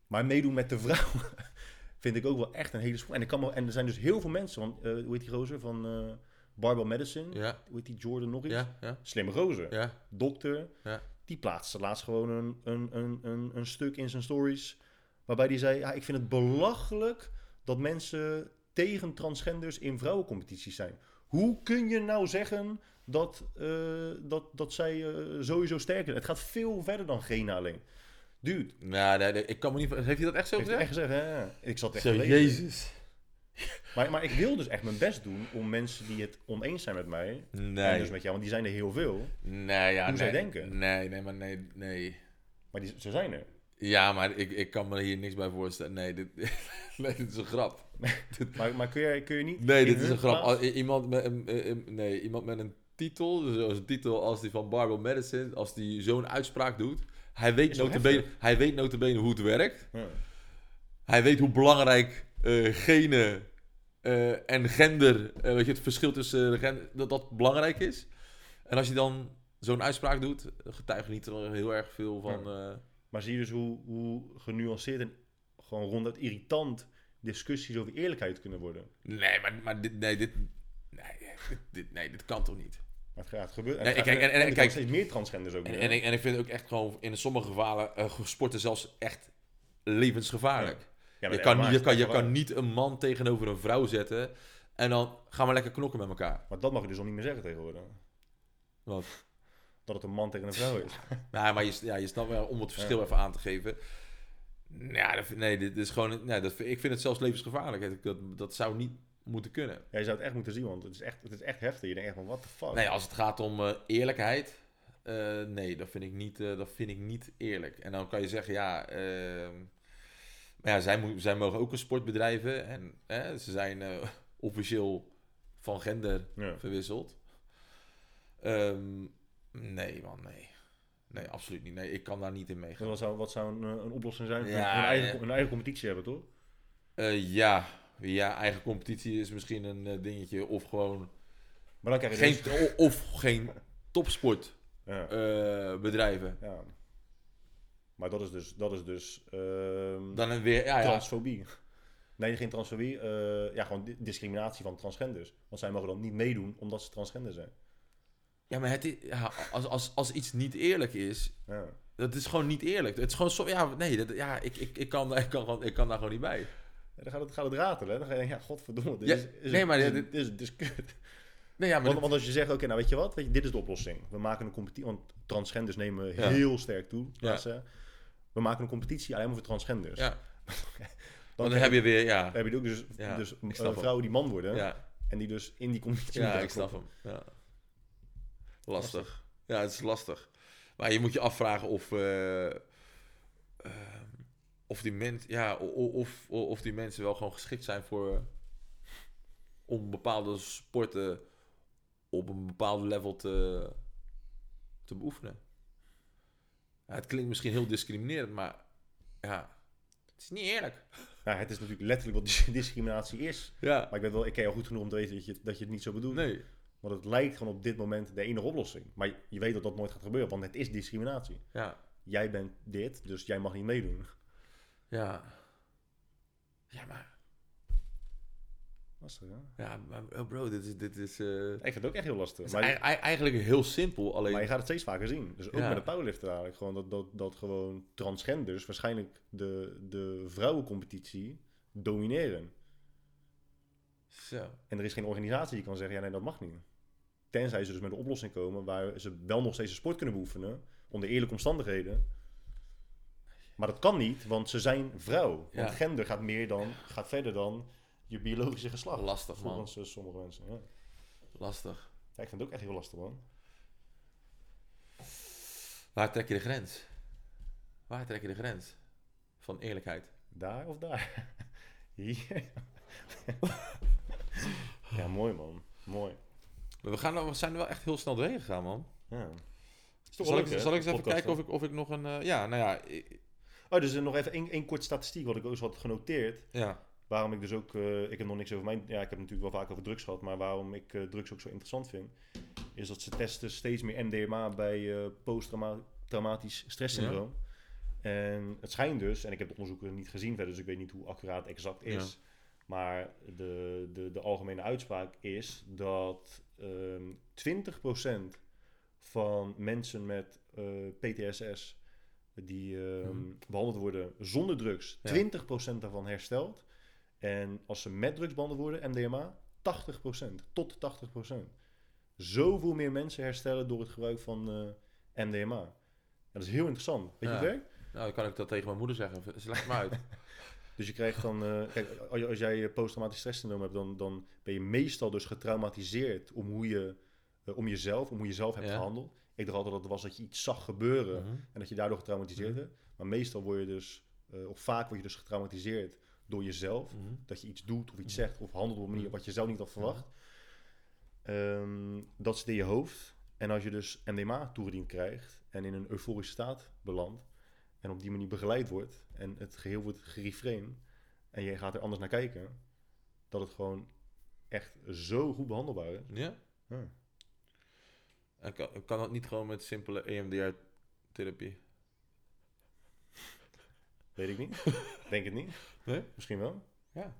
Maar meedoen met de vrouw *laughs* vind ik ook wel echt een hele. En, ik kan me, en er zijn dus heel veel mensen, want eh, hoe heet die gozer van eh Barbell Medicine? Ja. Hoe heet die Jordan nog iets? Ja. Ja. Slimme. Ja. Dokter. Ja. Die plaatste laatst gewoon een, een, een, een, een stuk in zijn stories. Waarbij die zei: ja, Ik vind het belachelijk dat mensen tegen transgenders in vrouwencompetities zijn. Hoe kun je nou zeggen dat, eh, dat, dat zij eh, sowieso sterker zijn? Het gaat veel verder dan gena alleen. Dude, Nou, nee, nee, ik kan me niet... Heeft hij dat echt zo heeft gezegd? echt gezegd, hè? Ik zat echt Zo, te jezus. Maar, maar ik wil dus echt mijn best doen om mensen die het oneens zijn met mij, en Nee. dus met jou, want die zijn er heel veel, Nee, ja, Hoe nee. zij denken. Nee, nee, maar nee, nee. maar die, ze zijn er. Ja, maar ik, ik kan me hier niks bij voorstellen. Nee, dit, *laughs* nee, dit is een grap. *laughs* Maar, maar kun, je, kun je niet... Nee, dit is een grap. plaats- Iemand met een, eh, nee, iemand met een titel, dus zoals een titel als die van Barbell Medicine, als die zo'n uitspraak doet, hij weet, notabene, hij weet notabene hoe het werkt. Ja. Hij weet hoe belangrijk eh genen eh, en gender, eh, weet je, het verschil tussen de gender, dat dat belangrijk is. En als je dan zo'n uitspraak doet, getuigt niet er heel erg veel van... Maar zie je dus hoe, hoe genuanceerd en gewoon ronduit irritant discussies over eerlijkheid kunnen worden. nee, maar, maar dit, nee, dit, nee, dit, dit- nee, dit kan toch niet? Maar het gaat gebeuren. Nee, het gaat- kijk, en- en- kijk- steeds meer transgenders ook. En, en, en ik vind ook echt gewoon in sommige gevallen eh, sporten zelfs echt levensgevaarlijk. Ja, je, kan, je, kan, je kan niet een man tegenover een vrouw zetten en dan gaan we lekker knokken met elkaar. Maar dat mag je dus al niet meer zeggen tegenwoordig. Wat? Dat het een man tegen een vrouw is. *laughs* Nou, maar je, ja, je snapt wel om het verschil even aan te geven. Ja, dat, nee, dit is gewoon. Nee, dat, ik vind het zelfs levensgevaarlijk. Dat, dat zou niet moeten kunnen. Ja, je zou het echt moeten zien, want het is echt, het is echt heftig. Je denkt echt van, what the fuck? Nee, als het gaat om eh, eerlijkheid. eh, nee, dat vind, ik niet, eh, dat vind ik niet eerlijk. En dan kan je zeggen, ja. ehm, maar ja, zij, zij mogen ook een sport bedrijven. En hè, ze zijn *laughs* officieel van gender Ja. verwisseld. Ehm, nee, man, nee. Nee, absoluut niet. Nee, ik kan daar niet in meegaan. Wat zou, wat zou een, een oplossing zijn? Ja, een, eigen, een eigen competitie hebben, toch? Ja. Ja, eigen competitie is misschien een eh, dingetje. Of gewoon Maar dan krijg je geen, dus... of geen topsportbedrijven. *laughs* Ja, bedrijven. ja. Maar dat is dus, dat is dus ehm, Dan een weer, ja, ja. transfobie. Nee, geen transfobie. eh, ja, gewoon di- discriminatie van transgenders. Want zij mogen dan niet meedoen omdat ze transgender zijn. Ja, maar het is, ja, als, als, als iets niet eerlijk is, Ja. dat is gewoon niet eerlijk. Het is gewoon zo, ja, nee, dat, ja, ik, ik, ik, kan, ik, kan, gewoon- ik kan daar gewoon niet bij. Dan gaat het, gaat het ratelen. Hè? Dan ga je denken, ja, godverdomme, dit Ja, is, is, nee, maar dit, dit- is, dit, is, kut. Nee, ja, maar Want, als je zegt, oké, nou weet je wat, weet je, dit is de oplossing. We maken een competitie, want transgenders nemen Ja. heel sterk toe. Ja. We maken een competitie alleen maar voor transgenders. ja, *laughs* dan, dan heb je weer, ja, dan heb je ook dus, dus eh, hem. vrouwen die man worden. En die dus in die competitie ja, ik snap hem. Ja. Lastig. Ja, het is lastig. Maar je moet je afvragen of, eh, ehm, of, die men, ja, of, o- of die mensen wel gewoon geschikt zijn voor om bepaalde sporten op een bepaald level te, te beoefenen. Ja, het klinkt misschien heel discriminerend, maar ja, het is niet eerlijk. Het is natuurlijk letterlijk wat dis- discriminatie is. Ja, Maar ik, weet wel, ik ken jou goed genoeg om te weten dat je, dat je het niet zo bedoelt. nee. Want het lijkt gewoon op dit moment de enige oplossing. Maar je- je weet dat dat nooit gaat gebeuren, want het is discriminatie. Ja, Jij bent dit, dus jij mag niet meedoen. Ja. Ja, maar, Lastig, hè? ja, maar oh bro, dit is, dit is, eh, Ik vind het ook echt heel lastig. het is Maar, ei- ei- eigenlijk heel simpel, alleen... maar je gaat het steeds vaker zien. Dus ook Ja. met de powerlifter eigenlijk. Gewoon dat, dat, dat gewoon transgenders waarschijnlijk de, de vrouwencompetitie domineren. Zo. En er is geen organisatie die kan zeggen, ja nee, dat mag niet. Tenzij ze dus met een oplossing komen waar ze wel nog steeds een sport kunnen beoefenen. Onder eerlijke omstandigheden. Maar dat kan niet, want ze zijn vrouw. Want Ja. gender gaat meer dan, gaat verder dan je biologische geslacht. Lastig, man. Volgens sommige mensen. Ja. Lastig. Ja, ik vind het ook echt heel lastig, man. Waar trek je de grens? Waar trek je de grens? Van eerlijkheid. Daar of daar? *laughs* Hier. ja, mooi man. Mooi. We, gaan, we zijn er wel echt heel snel doorheen gegaan, man. Ja. Is toch Zal ik, leuk, hè, zal ik eens even podcast, kijken of ik, of ik nog een... eh, ja, nou ja. ik- Oh, dus nog even één, één kort statistiek wat ik ook eens had genoteerd. ja. Waarom ik dus ook, eh, ik heb nog niks over mijn, ja, ik heb natuurlijk wel vaak over drugs gehad, maar waarom ik eh, drugs ook zo interessant vind, is dat ze testen steeds meer MDMA bij eh posttraumatisch stresssyndroom. En het schijnt dus, en ik heb de onderzoeken niet gezien verder, dus ik weet niet hoe accuraat exact is, maar de, de, de algemene uitspraak is dat ehm 20% van mensen met eh, PTSS die ehm, Mhm. behandeld worden zonder drugs, Ja. 20% daarvan herstelt. En als ze met drugs behandeld worden, MDMA, 80%. Tot 80%. Zoveel meer mensen herstellen door het gebruik van eh, MDMA. Ja, dat is heel interessant. Weet je Ja. het? Nou, dan kan ik dat tegen mijn moeder zeggen. Ze legt me uit. *laughs* Dus je krijgt dan, eh, kijk, als jij eh, posttraumatisch stresssyndroom hebt, dan, dan ben je meestal dus getraumatiseerd om hoe je, om jezelf, om hoe je zelf hebt gehandeld. Ik dacht altijd dat het was dat je iets zag gebeuren Mhm. en dat je daardoor getraumatiseerd Mhm. werd. Maar meestal word je dus, eh, of vaak word je dus getraumatiseerd door jezelf. Mhm. Dat je iets doet of iets zegt of handelt op een manier wat je zelf niet had verwacht. Ehm, dat zit in je hoofd. En als je dus MDMA toegediend krijgt en in een euforische staat belandt en op die manier begeleid wordt en het geheel wordt gereframed en je gaat er anders naar kijken, dat het gewoon echt zo goed behandelbaar is. Ja? Ja. En kan, kan dat niet gewoon met simpele EMDR-therapie? Weet ik niet. *laughs* Denk het niet. Nee? Misschien wel. Ja.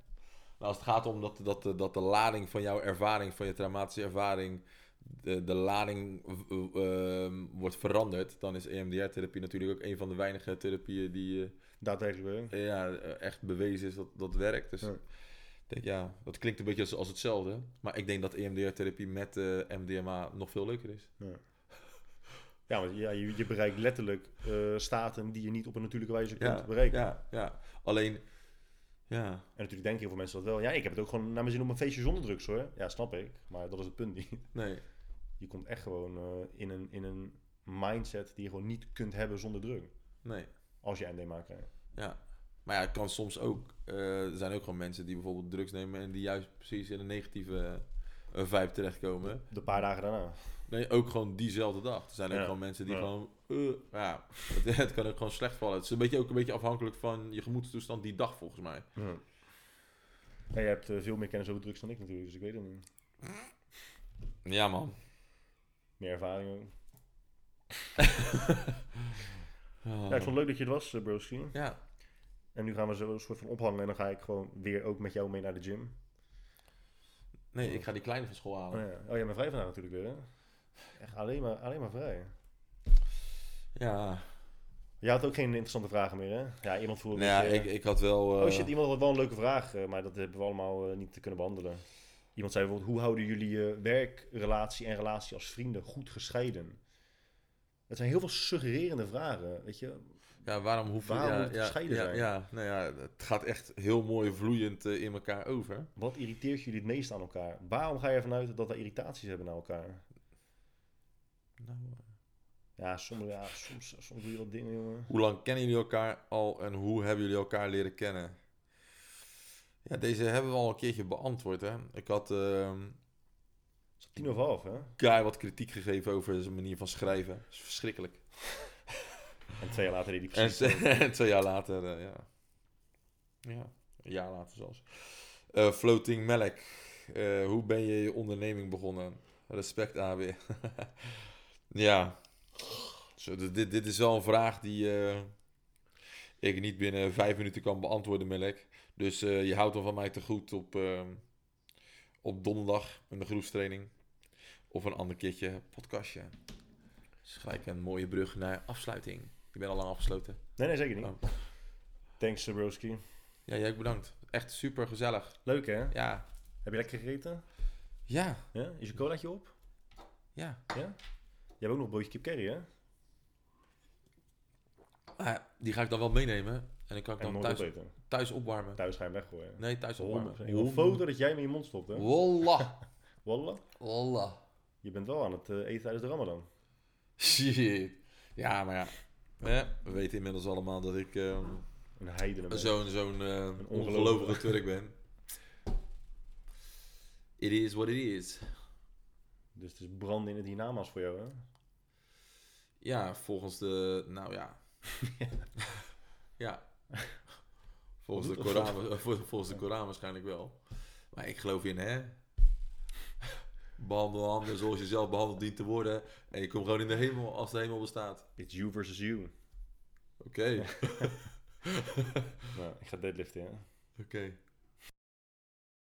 Nou, als het gaat om dat, dat, dat de lading van jouw ervaring, van je traumatische ervaring, de, de lading eh, ehm, wordt veranderd, dan is EMDR-therapie natuurlijk ook een van de weinige therapieën die eh, Daadwerkelijk ja, eh, echt bewezen is dat dat werkt. Dus Ja. Denk, ja, dat klinkt een beetje als, als hetzelfde. Maar ik denk dat EMDR-therapie met eh, MDMA nog veel leuker is. *laughs* Ja, want ja, je, je bereikt letterlijk eh, staten die je niet op een natuurlijke wijze kunt bereiken. ja, ja. Alleen, ja, En natuurlijk denken heel veel mensen dat wel. Ja, ik heb het ook gewoon naar mijn zin op een feestje zonder drugs hoor. Ja, snap ik. Maar dat is het punt niet. *laughs* nee. Je komt echt gewoon eh, in, een, in een mindset die je gewoon niet kunt hebben zonder drug. Nee. Als je MDMA krijgt. Ja. Maar ja, het kan soms ook. eh, er zijn ook gewoon mensen die bijvoorbeeld drugs nemen en die juist precies in een negatieve eh, vibe terechtkomen. De paar dagen daarna. Nee, ook gewoon diezelfde dag. Er zijn ook Ja. gewoon mensen die Ja. gewoon. eh, ja, *laughs* het, het kan ook gewoon slecht vallen. Het is een beetje, ook een beetje afhankelijk van je gemoedstoestand die dag volgens mij. Ja. Ja, je hebt veel meer kennis over drugs dan ik natuurlijk, dus ik weet het niet. Ja, man. Meer ervaring ook. Oh. *laughs* Ja, ik vond het leuk dat je het was, broski. Ja, En nu gaan we zo een soort van ophangen en dan ga ik gewoon weer ook met jou mee naar de gym. nee, ik ga die kleine van school halen. Oh ja, oh, ja maar vrij vandaag natuurlijk weer, hè? Echt alleen maar, alleen maar vrij. Ja, Je had ook geen interessante vragen meer, hè? Ja, iemand voelde nou ja, ik, ik had wel. Oh eh, shit, iemand had wel een leuke vraag, eh, maar dat hebben we allemaal niet te kunnen behandelen. Iemand zei bijvoorbeeld, hoe houden jullie je werkrelatie en relatie als vrienden goed gescheiden? Het zijn heel veel suggererende vragen, weet je. Ja, waarom hoef je... Waarom ja, moet het ja, gescheiden ja, zijn? Ja, nou ja, het gaat echt heel mooi vloeiend eh, in elkaar over. Wat irriteert jullie het meest aan elkaar? Waarom ga je ervan uit dat we irritaties hebben naar elkaar? Nou, eh, Ja, soms, ja, soms, soms doe je wat dingen, jongen. hoe lang kennen jullie elkaar al en hoe hebben jullie elkaar leren kennen? Ja, deze hebben we al een keertje beantwoord, hè. Ik had is tien over half, hè? Kai wat kritiek gegeven over zijn manier van schrijven. Dat is verschrikkelijk. En twee jaar later deed hij precies twee- *laughs* en twee jaar later, eh, ja. Ja, een jaar later zelfs. Eh, Floating Melk. Eh, hoe ben je je onderneming begonnen? Respect, AB. *laughs* ja. Zo, dit- dit, is wel een vraag die ik niet binnen vijf minuten kan beantwoorden, Melk. Dus je houdt hem van mij te goed op, ehm, op donderdag in de groepstraining. Of een ander keertje podcastje. Dus gelijk een mooie brug naar afsluiting. Ik ben al lang afgesloten. Nee, nee, zeker niet. Oh. Thanks, broski. Ja, jij ook bedankt. Echt super gezellig. Leuk, hè? Ja. Heb je lekker gegeten? Ja. Ja? Is je colaatje op? Ja. Ja? Je hebt ook nog een broodje kip curry, hè? Ah, die ga ik dan wel meenemen. En ik kan ik En dan thuis, opeten. thuis opwarmen. Thuis ga je hem weggooien. Nee, thuis opwarmen. Een foto dat jij hem in je mond stopt, hè? Wallah. *laughs* Wallah. Wallah. Je bent wel aan het eh, eten tijdens de ramadan. Shit. Ja, maar ja. Ja, we weten inmiddels allemaal dat ik ehm, Een heidene mens. zo'n zo'n eh, ongelovige. ongelovige Turk ben. It is what it is. Dus het is branden in het hiernamaals voor jou, hè? Ja, volgens de... Nou ja. *laughs* ja. Volgens de, Koran, vol- *laughs* volgens de Koran waarschijnlijk wel. Maar ik geloof in, hè. Behandel anderen zoals je zelf behandeld dient te worden. En je komt gewoon in de hemel als de hemel bestaat. It's you versus you. Oké. Nou, *laughs* ik ga deadliften, ja. Oké.